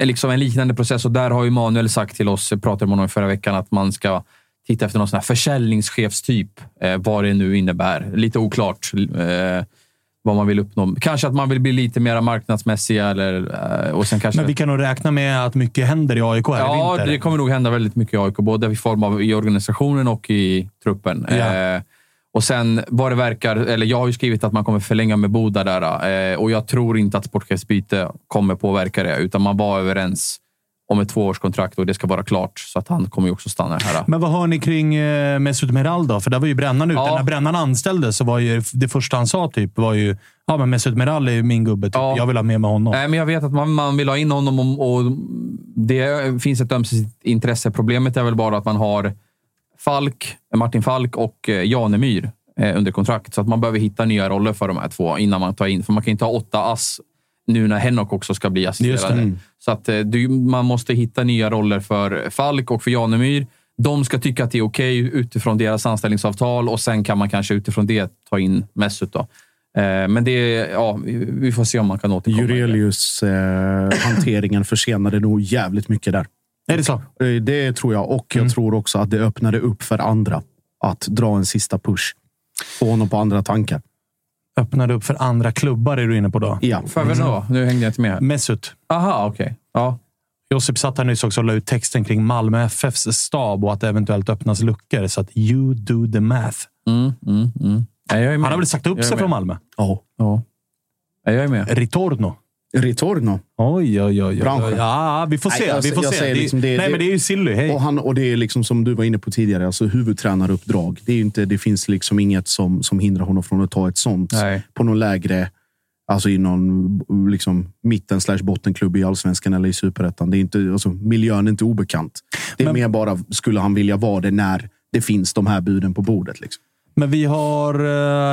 liksom en liknande process och där har ju Manuel sagt till oss, jag pratade med honom förra veckan, att man ska titta efter någon sån här försäljningschefstyp. Eh, vad det nu innebär. Lite oklart eh, vad man vill uppnå. Kanske att man vill bli lite mer marknadsmässig eller, eh, och sen kanske... Men vi kan nog räkna med att mycket händer i AIK här i Ja, vinter. det kommer nog hända väldigt mycket i AIK, både i form av i organisationen och i truppen. Ja. Eh, och sen vad det verkar, eller jag har ju skrivit att man kommer förlänga med Boda där eh, och jag tror inte att sportchefsbyte kommer påverka det, utan man var överens om ett tvåårskontrakt och det ska vara klart, så att han kommer ju också stanna här. Men vad hör ni kring eh, Mesut Meral då? För där var ju Brännan ute. Ja. När Brännan anställdes så var ju det första han sa typ var ju ja, men Mesut Meral är ju min gubbe. Typ. Jag vill ha med mig honom. Nej, men jag vet att man, man vill ha in honom och, och det finns ett ömsesidigt intresse. Problemet är väl bara att man har Falk, Martin Falk och eh, Janemyr eh, under kontrakt. Så att man behöver hitta nya roller för de här två innan man tar in. För man kan inte ha åtta ass nu när Henok också ska bli assisterande. Mm. Så att eh, du, man måste hitta nya roller för Falk och för Janemyr. De ska tycka att det är okej utifrån deras anställningsavtal och sen kan man kanske utifrån det ta in Mesut. Då. Eh, Men det, ja, vi- får se om man kan återkomma. Jurelius eh, hanteringen försenade nog jävligt mycket där. Är det så? Eh, Det tror jag. Och Mm. jag tror också att det öppnade upp för andra att dra en sista push. Få honom på andra tankar. Öppnade upp för andra klubbar är du inne på då? Ja. För vem då? Nu hängde jag inte med. här. Mesut. Aha, okej. Ja. Josip satt här nyss också och la ut texten kring Malmö FFs stab och att det eventuellt öppnas luckor. Så att you do the math. Mm, mm, mm. Ja. Han har väl sagt upp sig från Malmö? Ja. Ja. Ja, jag är med. Ritorno. Ritorno. Oj, oj, oj. oj. Branschen. Ja, vi får se. Nej, jag- vi får se. Det- liksom det- nej, det- men det är ju Silly. Hej. Och, han, och det är liksom som du var inne på tidigare, alltså huvudtränaruppdrag. Det, är inte, det finns liksom inget som, som hindrar honom från att ta ett sånt Nej. på någon lägre, alltså i någon liksom, mitten slash bottenklubb i allsvenskan eller i superettan. Det är inte, alltså, miljön är inte obekant. Det är mer bara, skulle han vilja vara det när det finns de här buden på bordet? Liksom. Men vi har,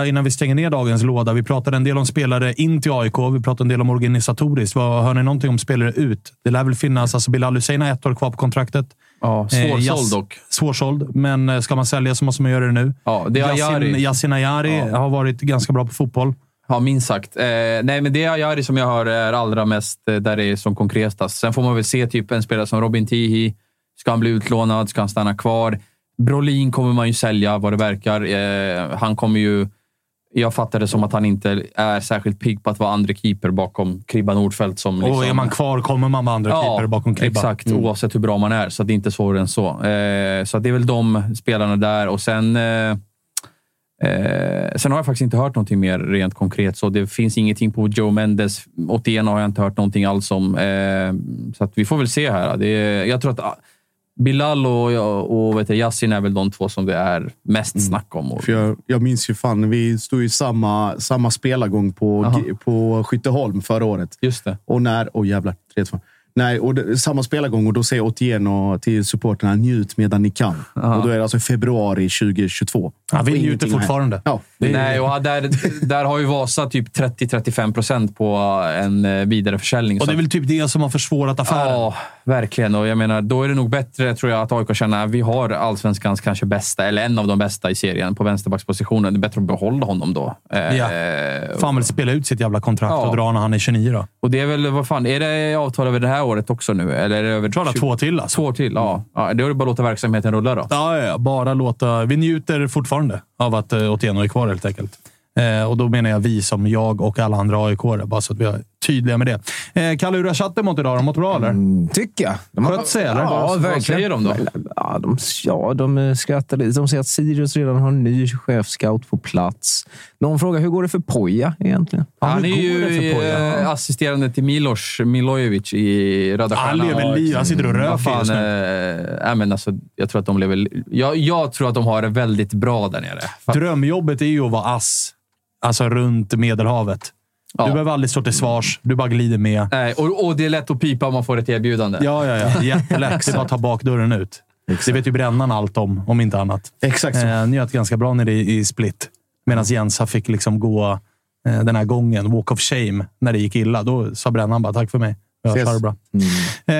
eh, innan vi stänger ner dagens låda, vi pratade en del om spelare in till AIK. Vi pratade en del om organisatoriskt. Vad, hör ni någonting om spelare ut? Det lär väl finnas, alltså Bilal Hussein har ett år kvar på kontraktet. Ja, Eh, svårsåld Yass- dock. Svårsåld, men eh, ska man sälja så måste man göra det nu. Ja, det är Yasin, Ayari. Yasin Ayari Ja. har varit ganska bra på fotboll. Ja, minst sagt. Eh, nej, men det är Ayari som jag hör är allra mest eh, där det är som konkretast. Sen får man väl se typ en spelare som Robin Tihi. Ska han bli utlånad? Ska han stanna kvar? Brolin kommer man ju sälja vad det verkar. Eh, han kommer ju... Jag fattar det som att han inte är särskilt pigg på att vara andra keeper bakom Kribba Nordfeldt. Som liksom, Och är man kvar kommer man med andra keeper bakom Kribba. Exakt, Mm. oavsett hur bra man är. Så det är inte svårare än så. Eh, så det är väl de spelarna där. Och sen... Eh, Eh, sen har jag faktiskt inte hört någonting mer rent konkret. Så det finns ingenting på Joe Mendes. 81 har jag inte hört någonting alls om. Eh, så att vi får väl se här. Det jag tror att Bilal och, och vet jag, Yasin är väl de två som det är mest snack om. För jag, jag minns ju fan, vi stod i samma, samma spelargång på, Aha. på Skytteholm förra året. Just det. Och när... Åh oh jävlar, 3-2. Nej, och det, samma spelargång och då säger Otieno till supporterna njut medan ni kan. Och då är det alltså februari 2022. Ja, vi njuter fortfarande. Ja. Nej, och där, där har ju Vasa typ 30-35 procent på en eh, vidareförsäljning. Och så det är väl typ det som har försvårat affären. Ja, verkligen. Och jag menar, då är det nog bättre tror jag att AIK känner att vi har allsvenskans kanske bästa, eller en av de bästa i serien på vänsterbackspositionen. Det är bättre att behålla honom då. Eh, Ja. Fan väl spela ut sitt jävla kontrakt Ja. och dra när han är 29 då. Och det är väl, vad fan, är det avtal över det här året också nu? Eller det över två till alltså. Två till, ja. ja. Då är det bara att låta verksamheten rulla då. Ja, ja, bara låta... Vi njuter fortfarande av att uh, Otieno är kvar helt enkelt. Eh, och då menar jag vi som jag och alla andra aik bara så att vi är tydliga med det. Eh, Kalle, hur har chatten mått idag? De mått bra, eller? Mm, tycker jag. De Skött sig, eller? Ja, Vad verkligen. säger de då? Ja, de, ja, de eh, skrattar lite. De säger att Sirius redan har en ny chefscout på plats. Någon frågar hur går det för Poja egentligen? Han är ju eh, assisterande till Milos Milojevic i Röda Han Stjärnan. lever liv. Han sitter och röker Vad just eh, nej, men alltså, jag tror att de lever... Jag, jag tror att de har det väldigt bra där nere. Drömjobbet är ju att vara ass. Alltså runt Medelhavet. Ja. Du behöver aldrig stå till svars. Du bara glider med. Nej, och, och det är lätt att pipa om man får ett erbjudande. Ja, ja, ja. Jättelätt. Det är bara att ta bakdörren ut. Det vet ju Brännan allt om, om inte annat. Exakt så. Eh, njöt ganska bra nere i, i Split. Medan Jensa fick liksom gå eh, den här gången, walk of shame, när det gick illa. Då sa Brännan bara tack för mig. Jag Ses. bra. Eh,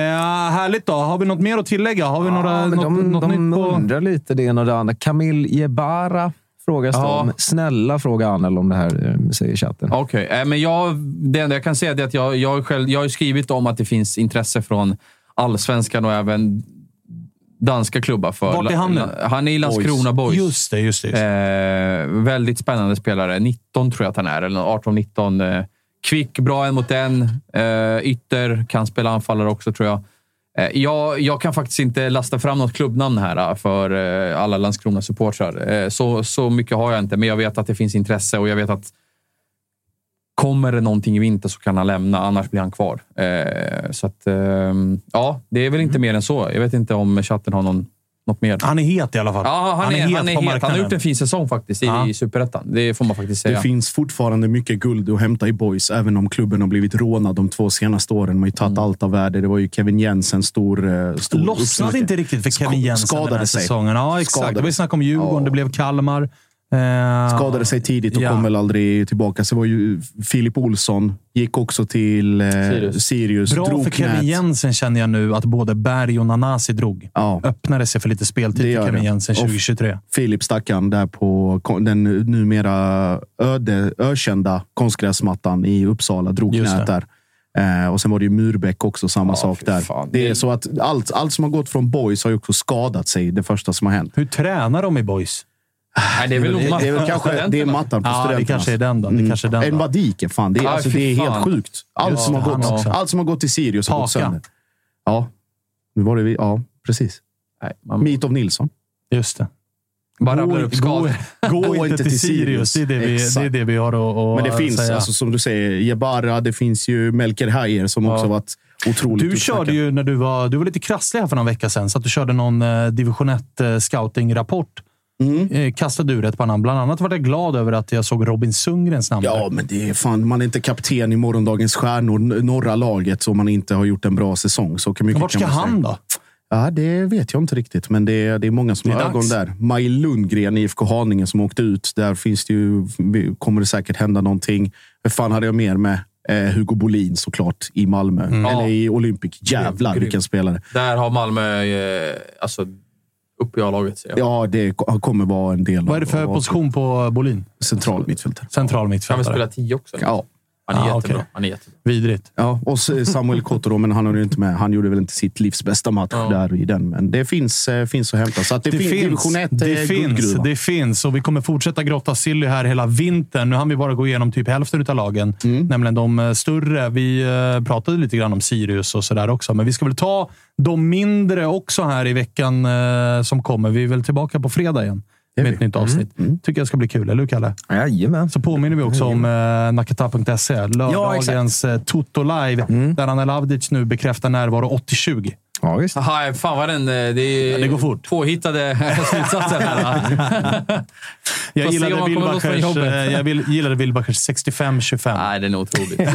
härligt då. Har vi något mer att tillägga? Har vi några, Ja, men något, de något de nytt på... undrar lite det ena och det andra. Camille Jebara frågas Ja. om. Snälla fråga Anel om det här, eh, säger chatten. Okej, eh, men jag, det enda jag kan säga är att jag, jag, har själv, jag har skrivit om att det finns intresse från allsvenskan och även danska klubbar. För Vart är han nu? Han är i Landskrona Boys. Just det, just det. Just det. Eh, väldigt spännande spelare. 19 tror jag att han är, eller 18-19. Eh, kvick, bra en mot en. Eh, ytter, kan spela anfallare också tror jag. Eh, jag. Jag kan faktiskt inte lasta fram något klubbnamn här eh, för eh, alla Landskrona-supportrar. Så, så mycket har jag inte, men jag vet att det finns intresse och jag vet att Kommer det någonting i vinter så kan han lämna, annars blir han kvar. Så att, ehm, ja, det är väl inte mer än så. Jag vet inte om chatten har någon, något mer. Han är het i alla fall. Ja, han, är, han, är på het. han har gjort en fin säsong faktiskt i, Ja. i Superettan. Det får man faktiskt Det säga. finns fortfarande mycket guld att hämta i boys, även om klubben har blivit rånad de två senaste åren. Man har ju tagit Mm. allt av värde. Det var ju Kevin Jensen, stor, eh, stor Lossnade inte riktigt för Kevin Jensen den här skadade sig. säsongen. Ja, exakt. Skadade. Det var ju snack om Djurgården, Ja. det blev Kalmar. Eh, Skadade sig tidigt och ja. kom väl aldrig tillbaka. Så var ju Filip Olsson. Gick också till eh, Sirius. Sirius. Bra drog för Kevin knät. Jensen känner jag nu att både Berg och Nanasi drog. Ja. Öppnade sig för lite speltid för Kevin det. Jensen Och- 2023. Filip stackarn där på den numera öde, ökända konstgräsmattan i Uppsala. Drog Just knät det. där. Eh, och sen var det ju Murbäck också, samma Ja, sak där. fan. Det är så att allt, allt som har gått från boys har ju också skadat sig. Det första som har hänt. Hur tränar de i boys? Nej, det är väl nog det är mattan kanske det är studenterna. mattan på Ja, det kanske är den då. Det kanske är den En då. Vadike, fan. Det är, Ja, alltså, det är helt fan. sjukt. Allt, Just som har, gått, också. allt som har gått till Sirius har gått sönder. Ja, nu var det vi. Ja, precis. Nej, man, Mitov Nilsson. Just det. bara Gå, upp gå, gå inte till Sirius. Det är det vi, det är det vi har att, att Men det finns, säga. alltså, som du säger, Jebara. Det finns ju Melker Hayer som också varit otroligt Du körde ju när du var, du var lite krasslig här för någon vecka sedan, så att du körde någon eh, division 1 eh, scouting-rapport. Mm. Eh, kastade du rätt på namn. Bland annat var jag glad över att jag såg Robin Sundgrens namn. Ja, där. men det är fan, man är inte kapten i morgondagens stjärnor, norra laget, om man inte har gjort en bra säsong. Så kan mycket Vart ska säga. han då? Ja, det vet jag inte riktigt, men det är, det är många som Det är har ögon där. Maj Lundgren, IFK Haninge, som åkte ut. Där finns det ju, kommer det säkert hända någonting. Vad fan hade jag mer med? Eh, Hugo Bolin såklart i Malmö. Mm. Eller i Olympic. Jävlar Grym. vilken spelare. Där har Malmö eh, alltså, upp i A-laget. Ja, det ko- kommer vara en del Vad är det för position på Bolin? Central mittfältare. Central Kan vi mittfältare. spela 10 också? Ja. Han är Ah, jättebra. okej. Han är jättebra. Vidrigt. Ja, och Samuel Kotto, men han har ju inte med. Han gjorde väl inte sitt livs bästa match Ja. där i den. Men det finns, eh, finns att hämta. Så att det, Det finns, finns, division 1 det, är finns, guldgruva. det finns och vi kommer fortsätta grotta Silly här hela vintern. Nu hann vi bara gå igenom typ hälften av lagen, Mm. nämligen de eh, större. Vi eh, pratade lite grann om Sirius och sådär också, men vi ska väl ta de mindre också här i veckan som kommer. Vi är väl tillbaka på fredag igen är med ett nytt avsnitt. Mm. Tycker jag ska bli kul, eller hur Kalle? Jajamän. Så påminner vi också om eh, nakata.se. Lördagens eh, Toto Live, där Anel Avdic nu bekräftar närvaro 80-20. Ja, visst. Aha, fan vad den... eh, Det, är det går fort. Påhittade slutsatser här. Jag se gillade Wilbachers, eh, jag vill, gillade Wilbachers 65-25. Nej, den är otrolig.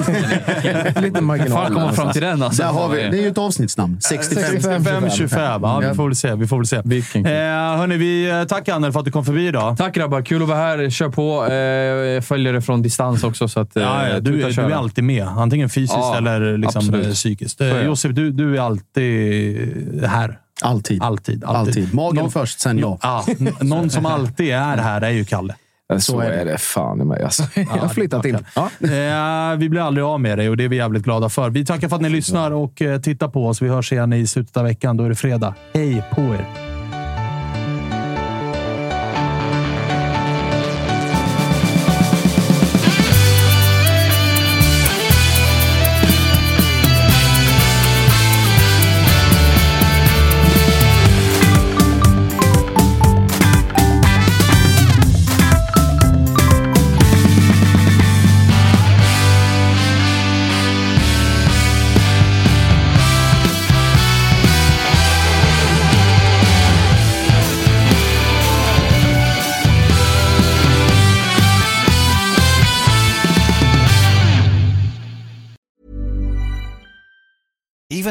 Lite marginal. fan kom man fram till den? Alltså? Där har vi, det är ju ett avsnittsnamn. 65. 65-25. Ja, vi får väl se. Vi får väl se. Vilken. Eh, hörni, vi eh, tack Annel för att du kom förbi idag. Tack grabbar, kul att vara här. Kör på. Eh, följer det från distans också. Så att, eh, Ja, ja, du, du är alltid med. Antingen fysiskt Ja, eller liksom eh, psykiskt. Eh. Josef, du, du är alltid här. Alltid. Alltid. Alltid. Magen Någon- först, sen jag. Ja, någon som alltid är här är ju Kalle. Så, är det. fan i mig. Alltså. jag har flyttat in. Ja. Eh, vi blir aldrig av med dig och det är vi jävligt glada för. Vi tackar för att ni lyssnar och eh, tittar på oss. Vi hörs igen i slutet av veckan. Då är det fredag. Hej på er!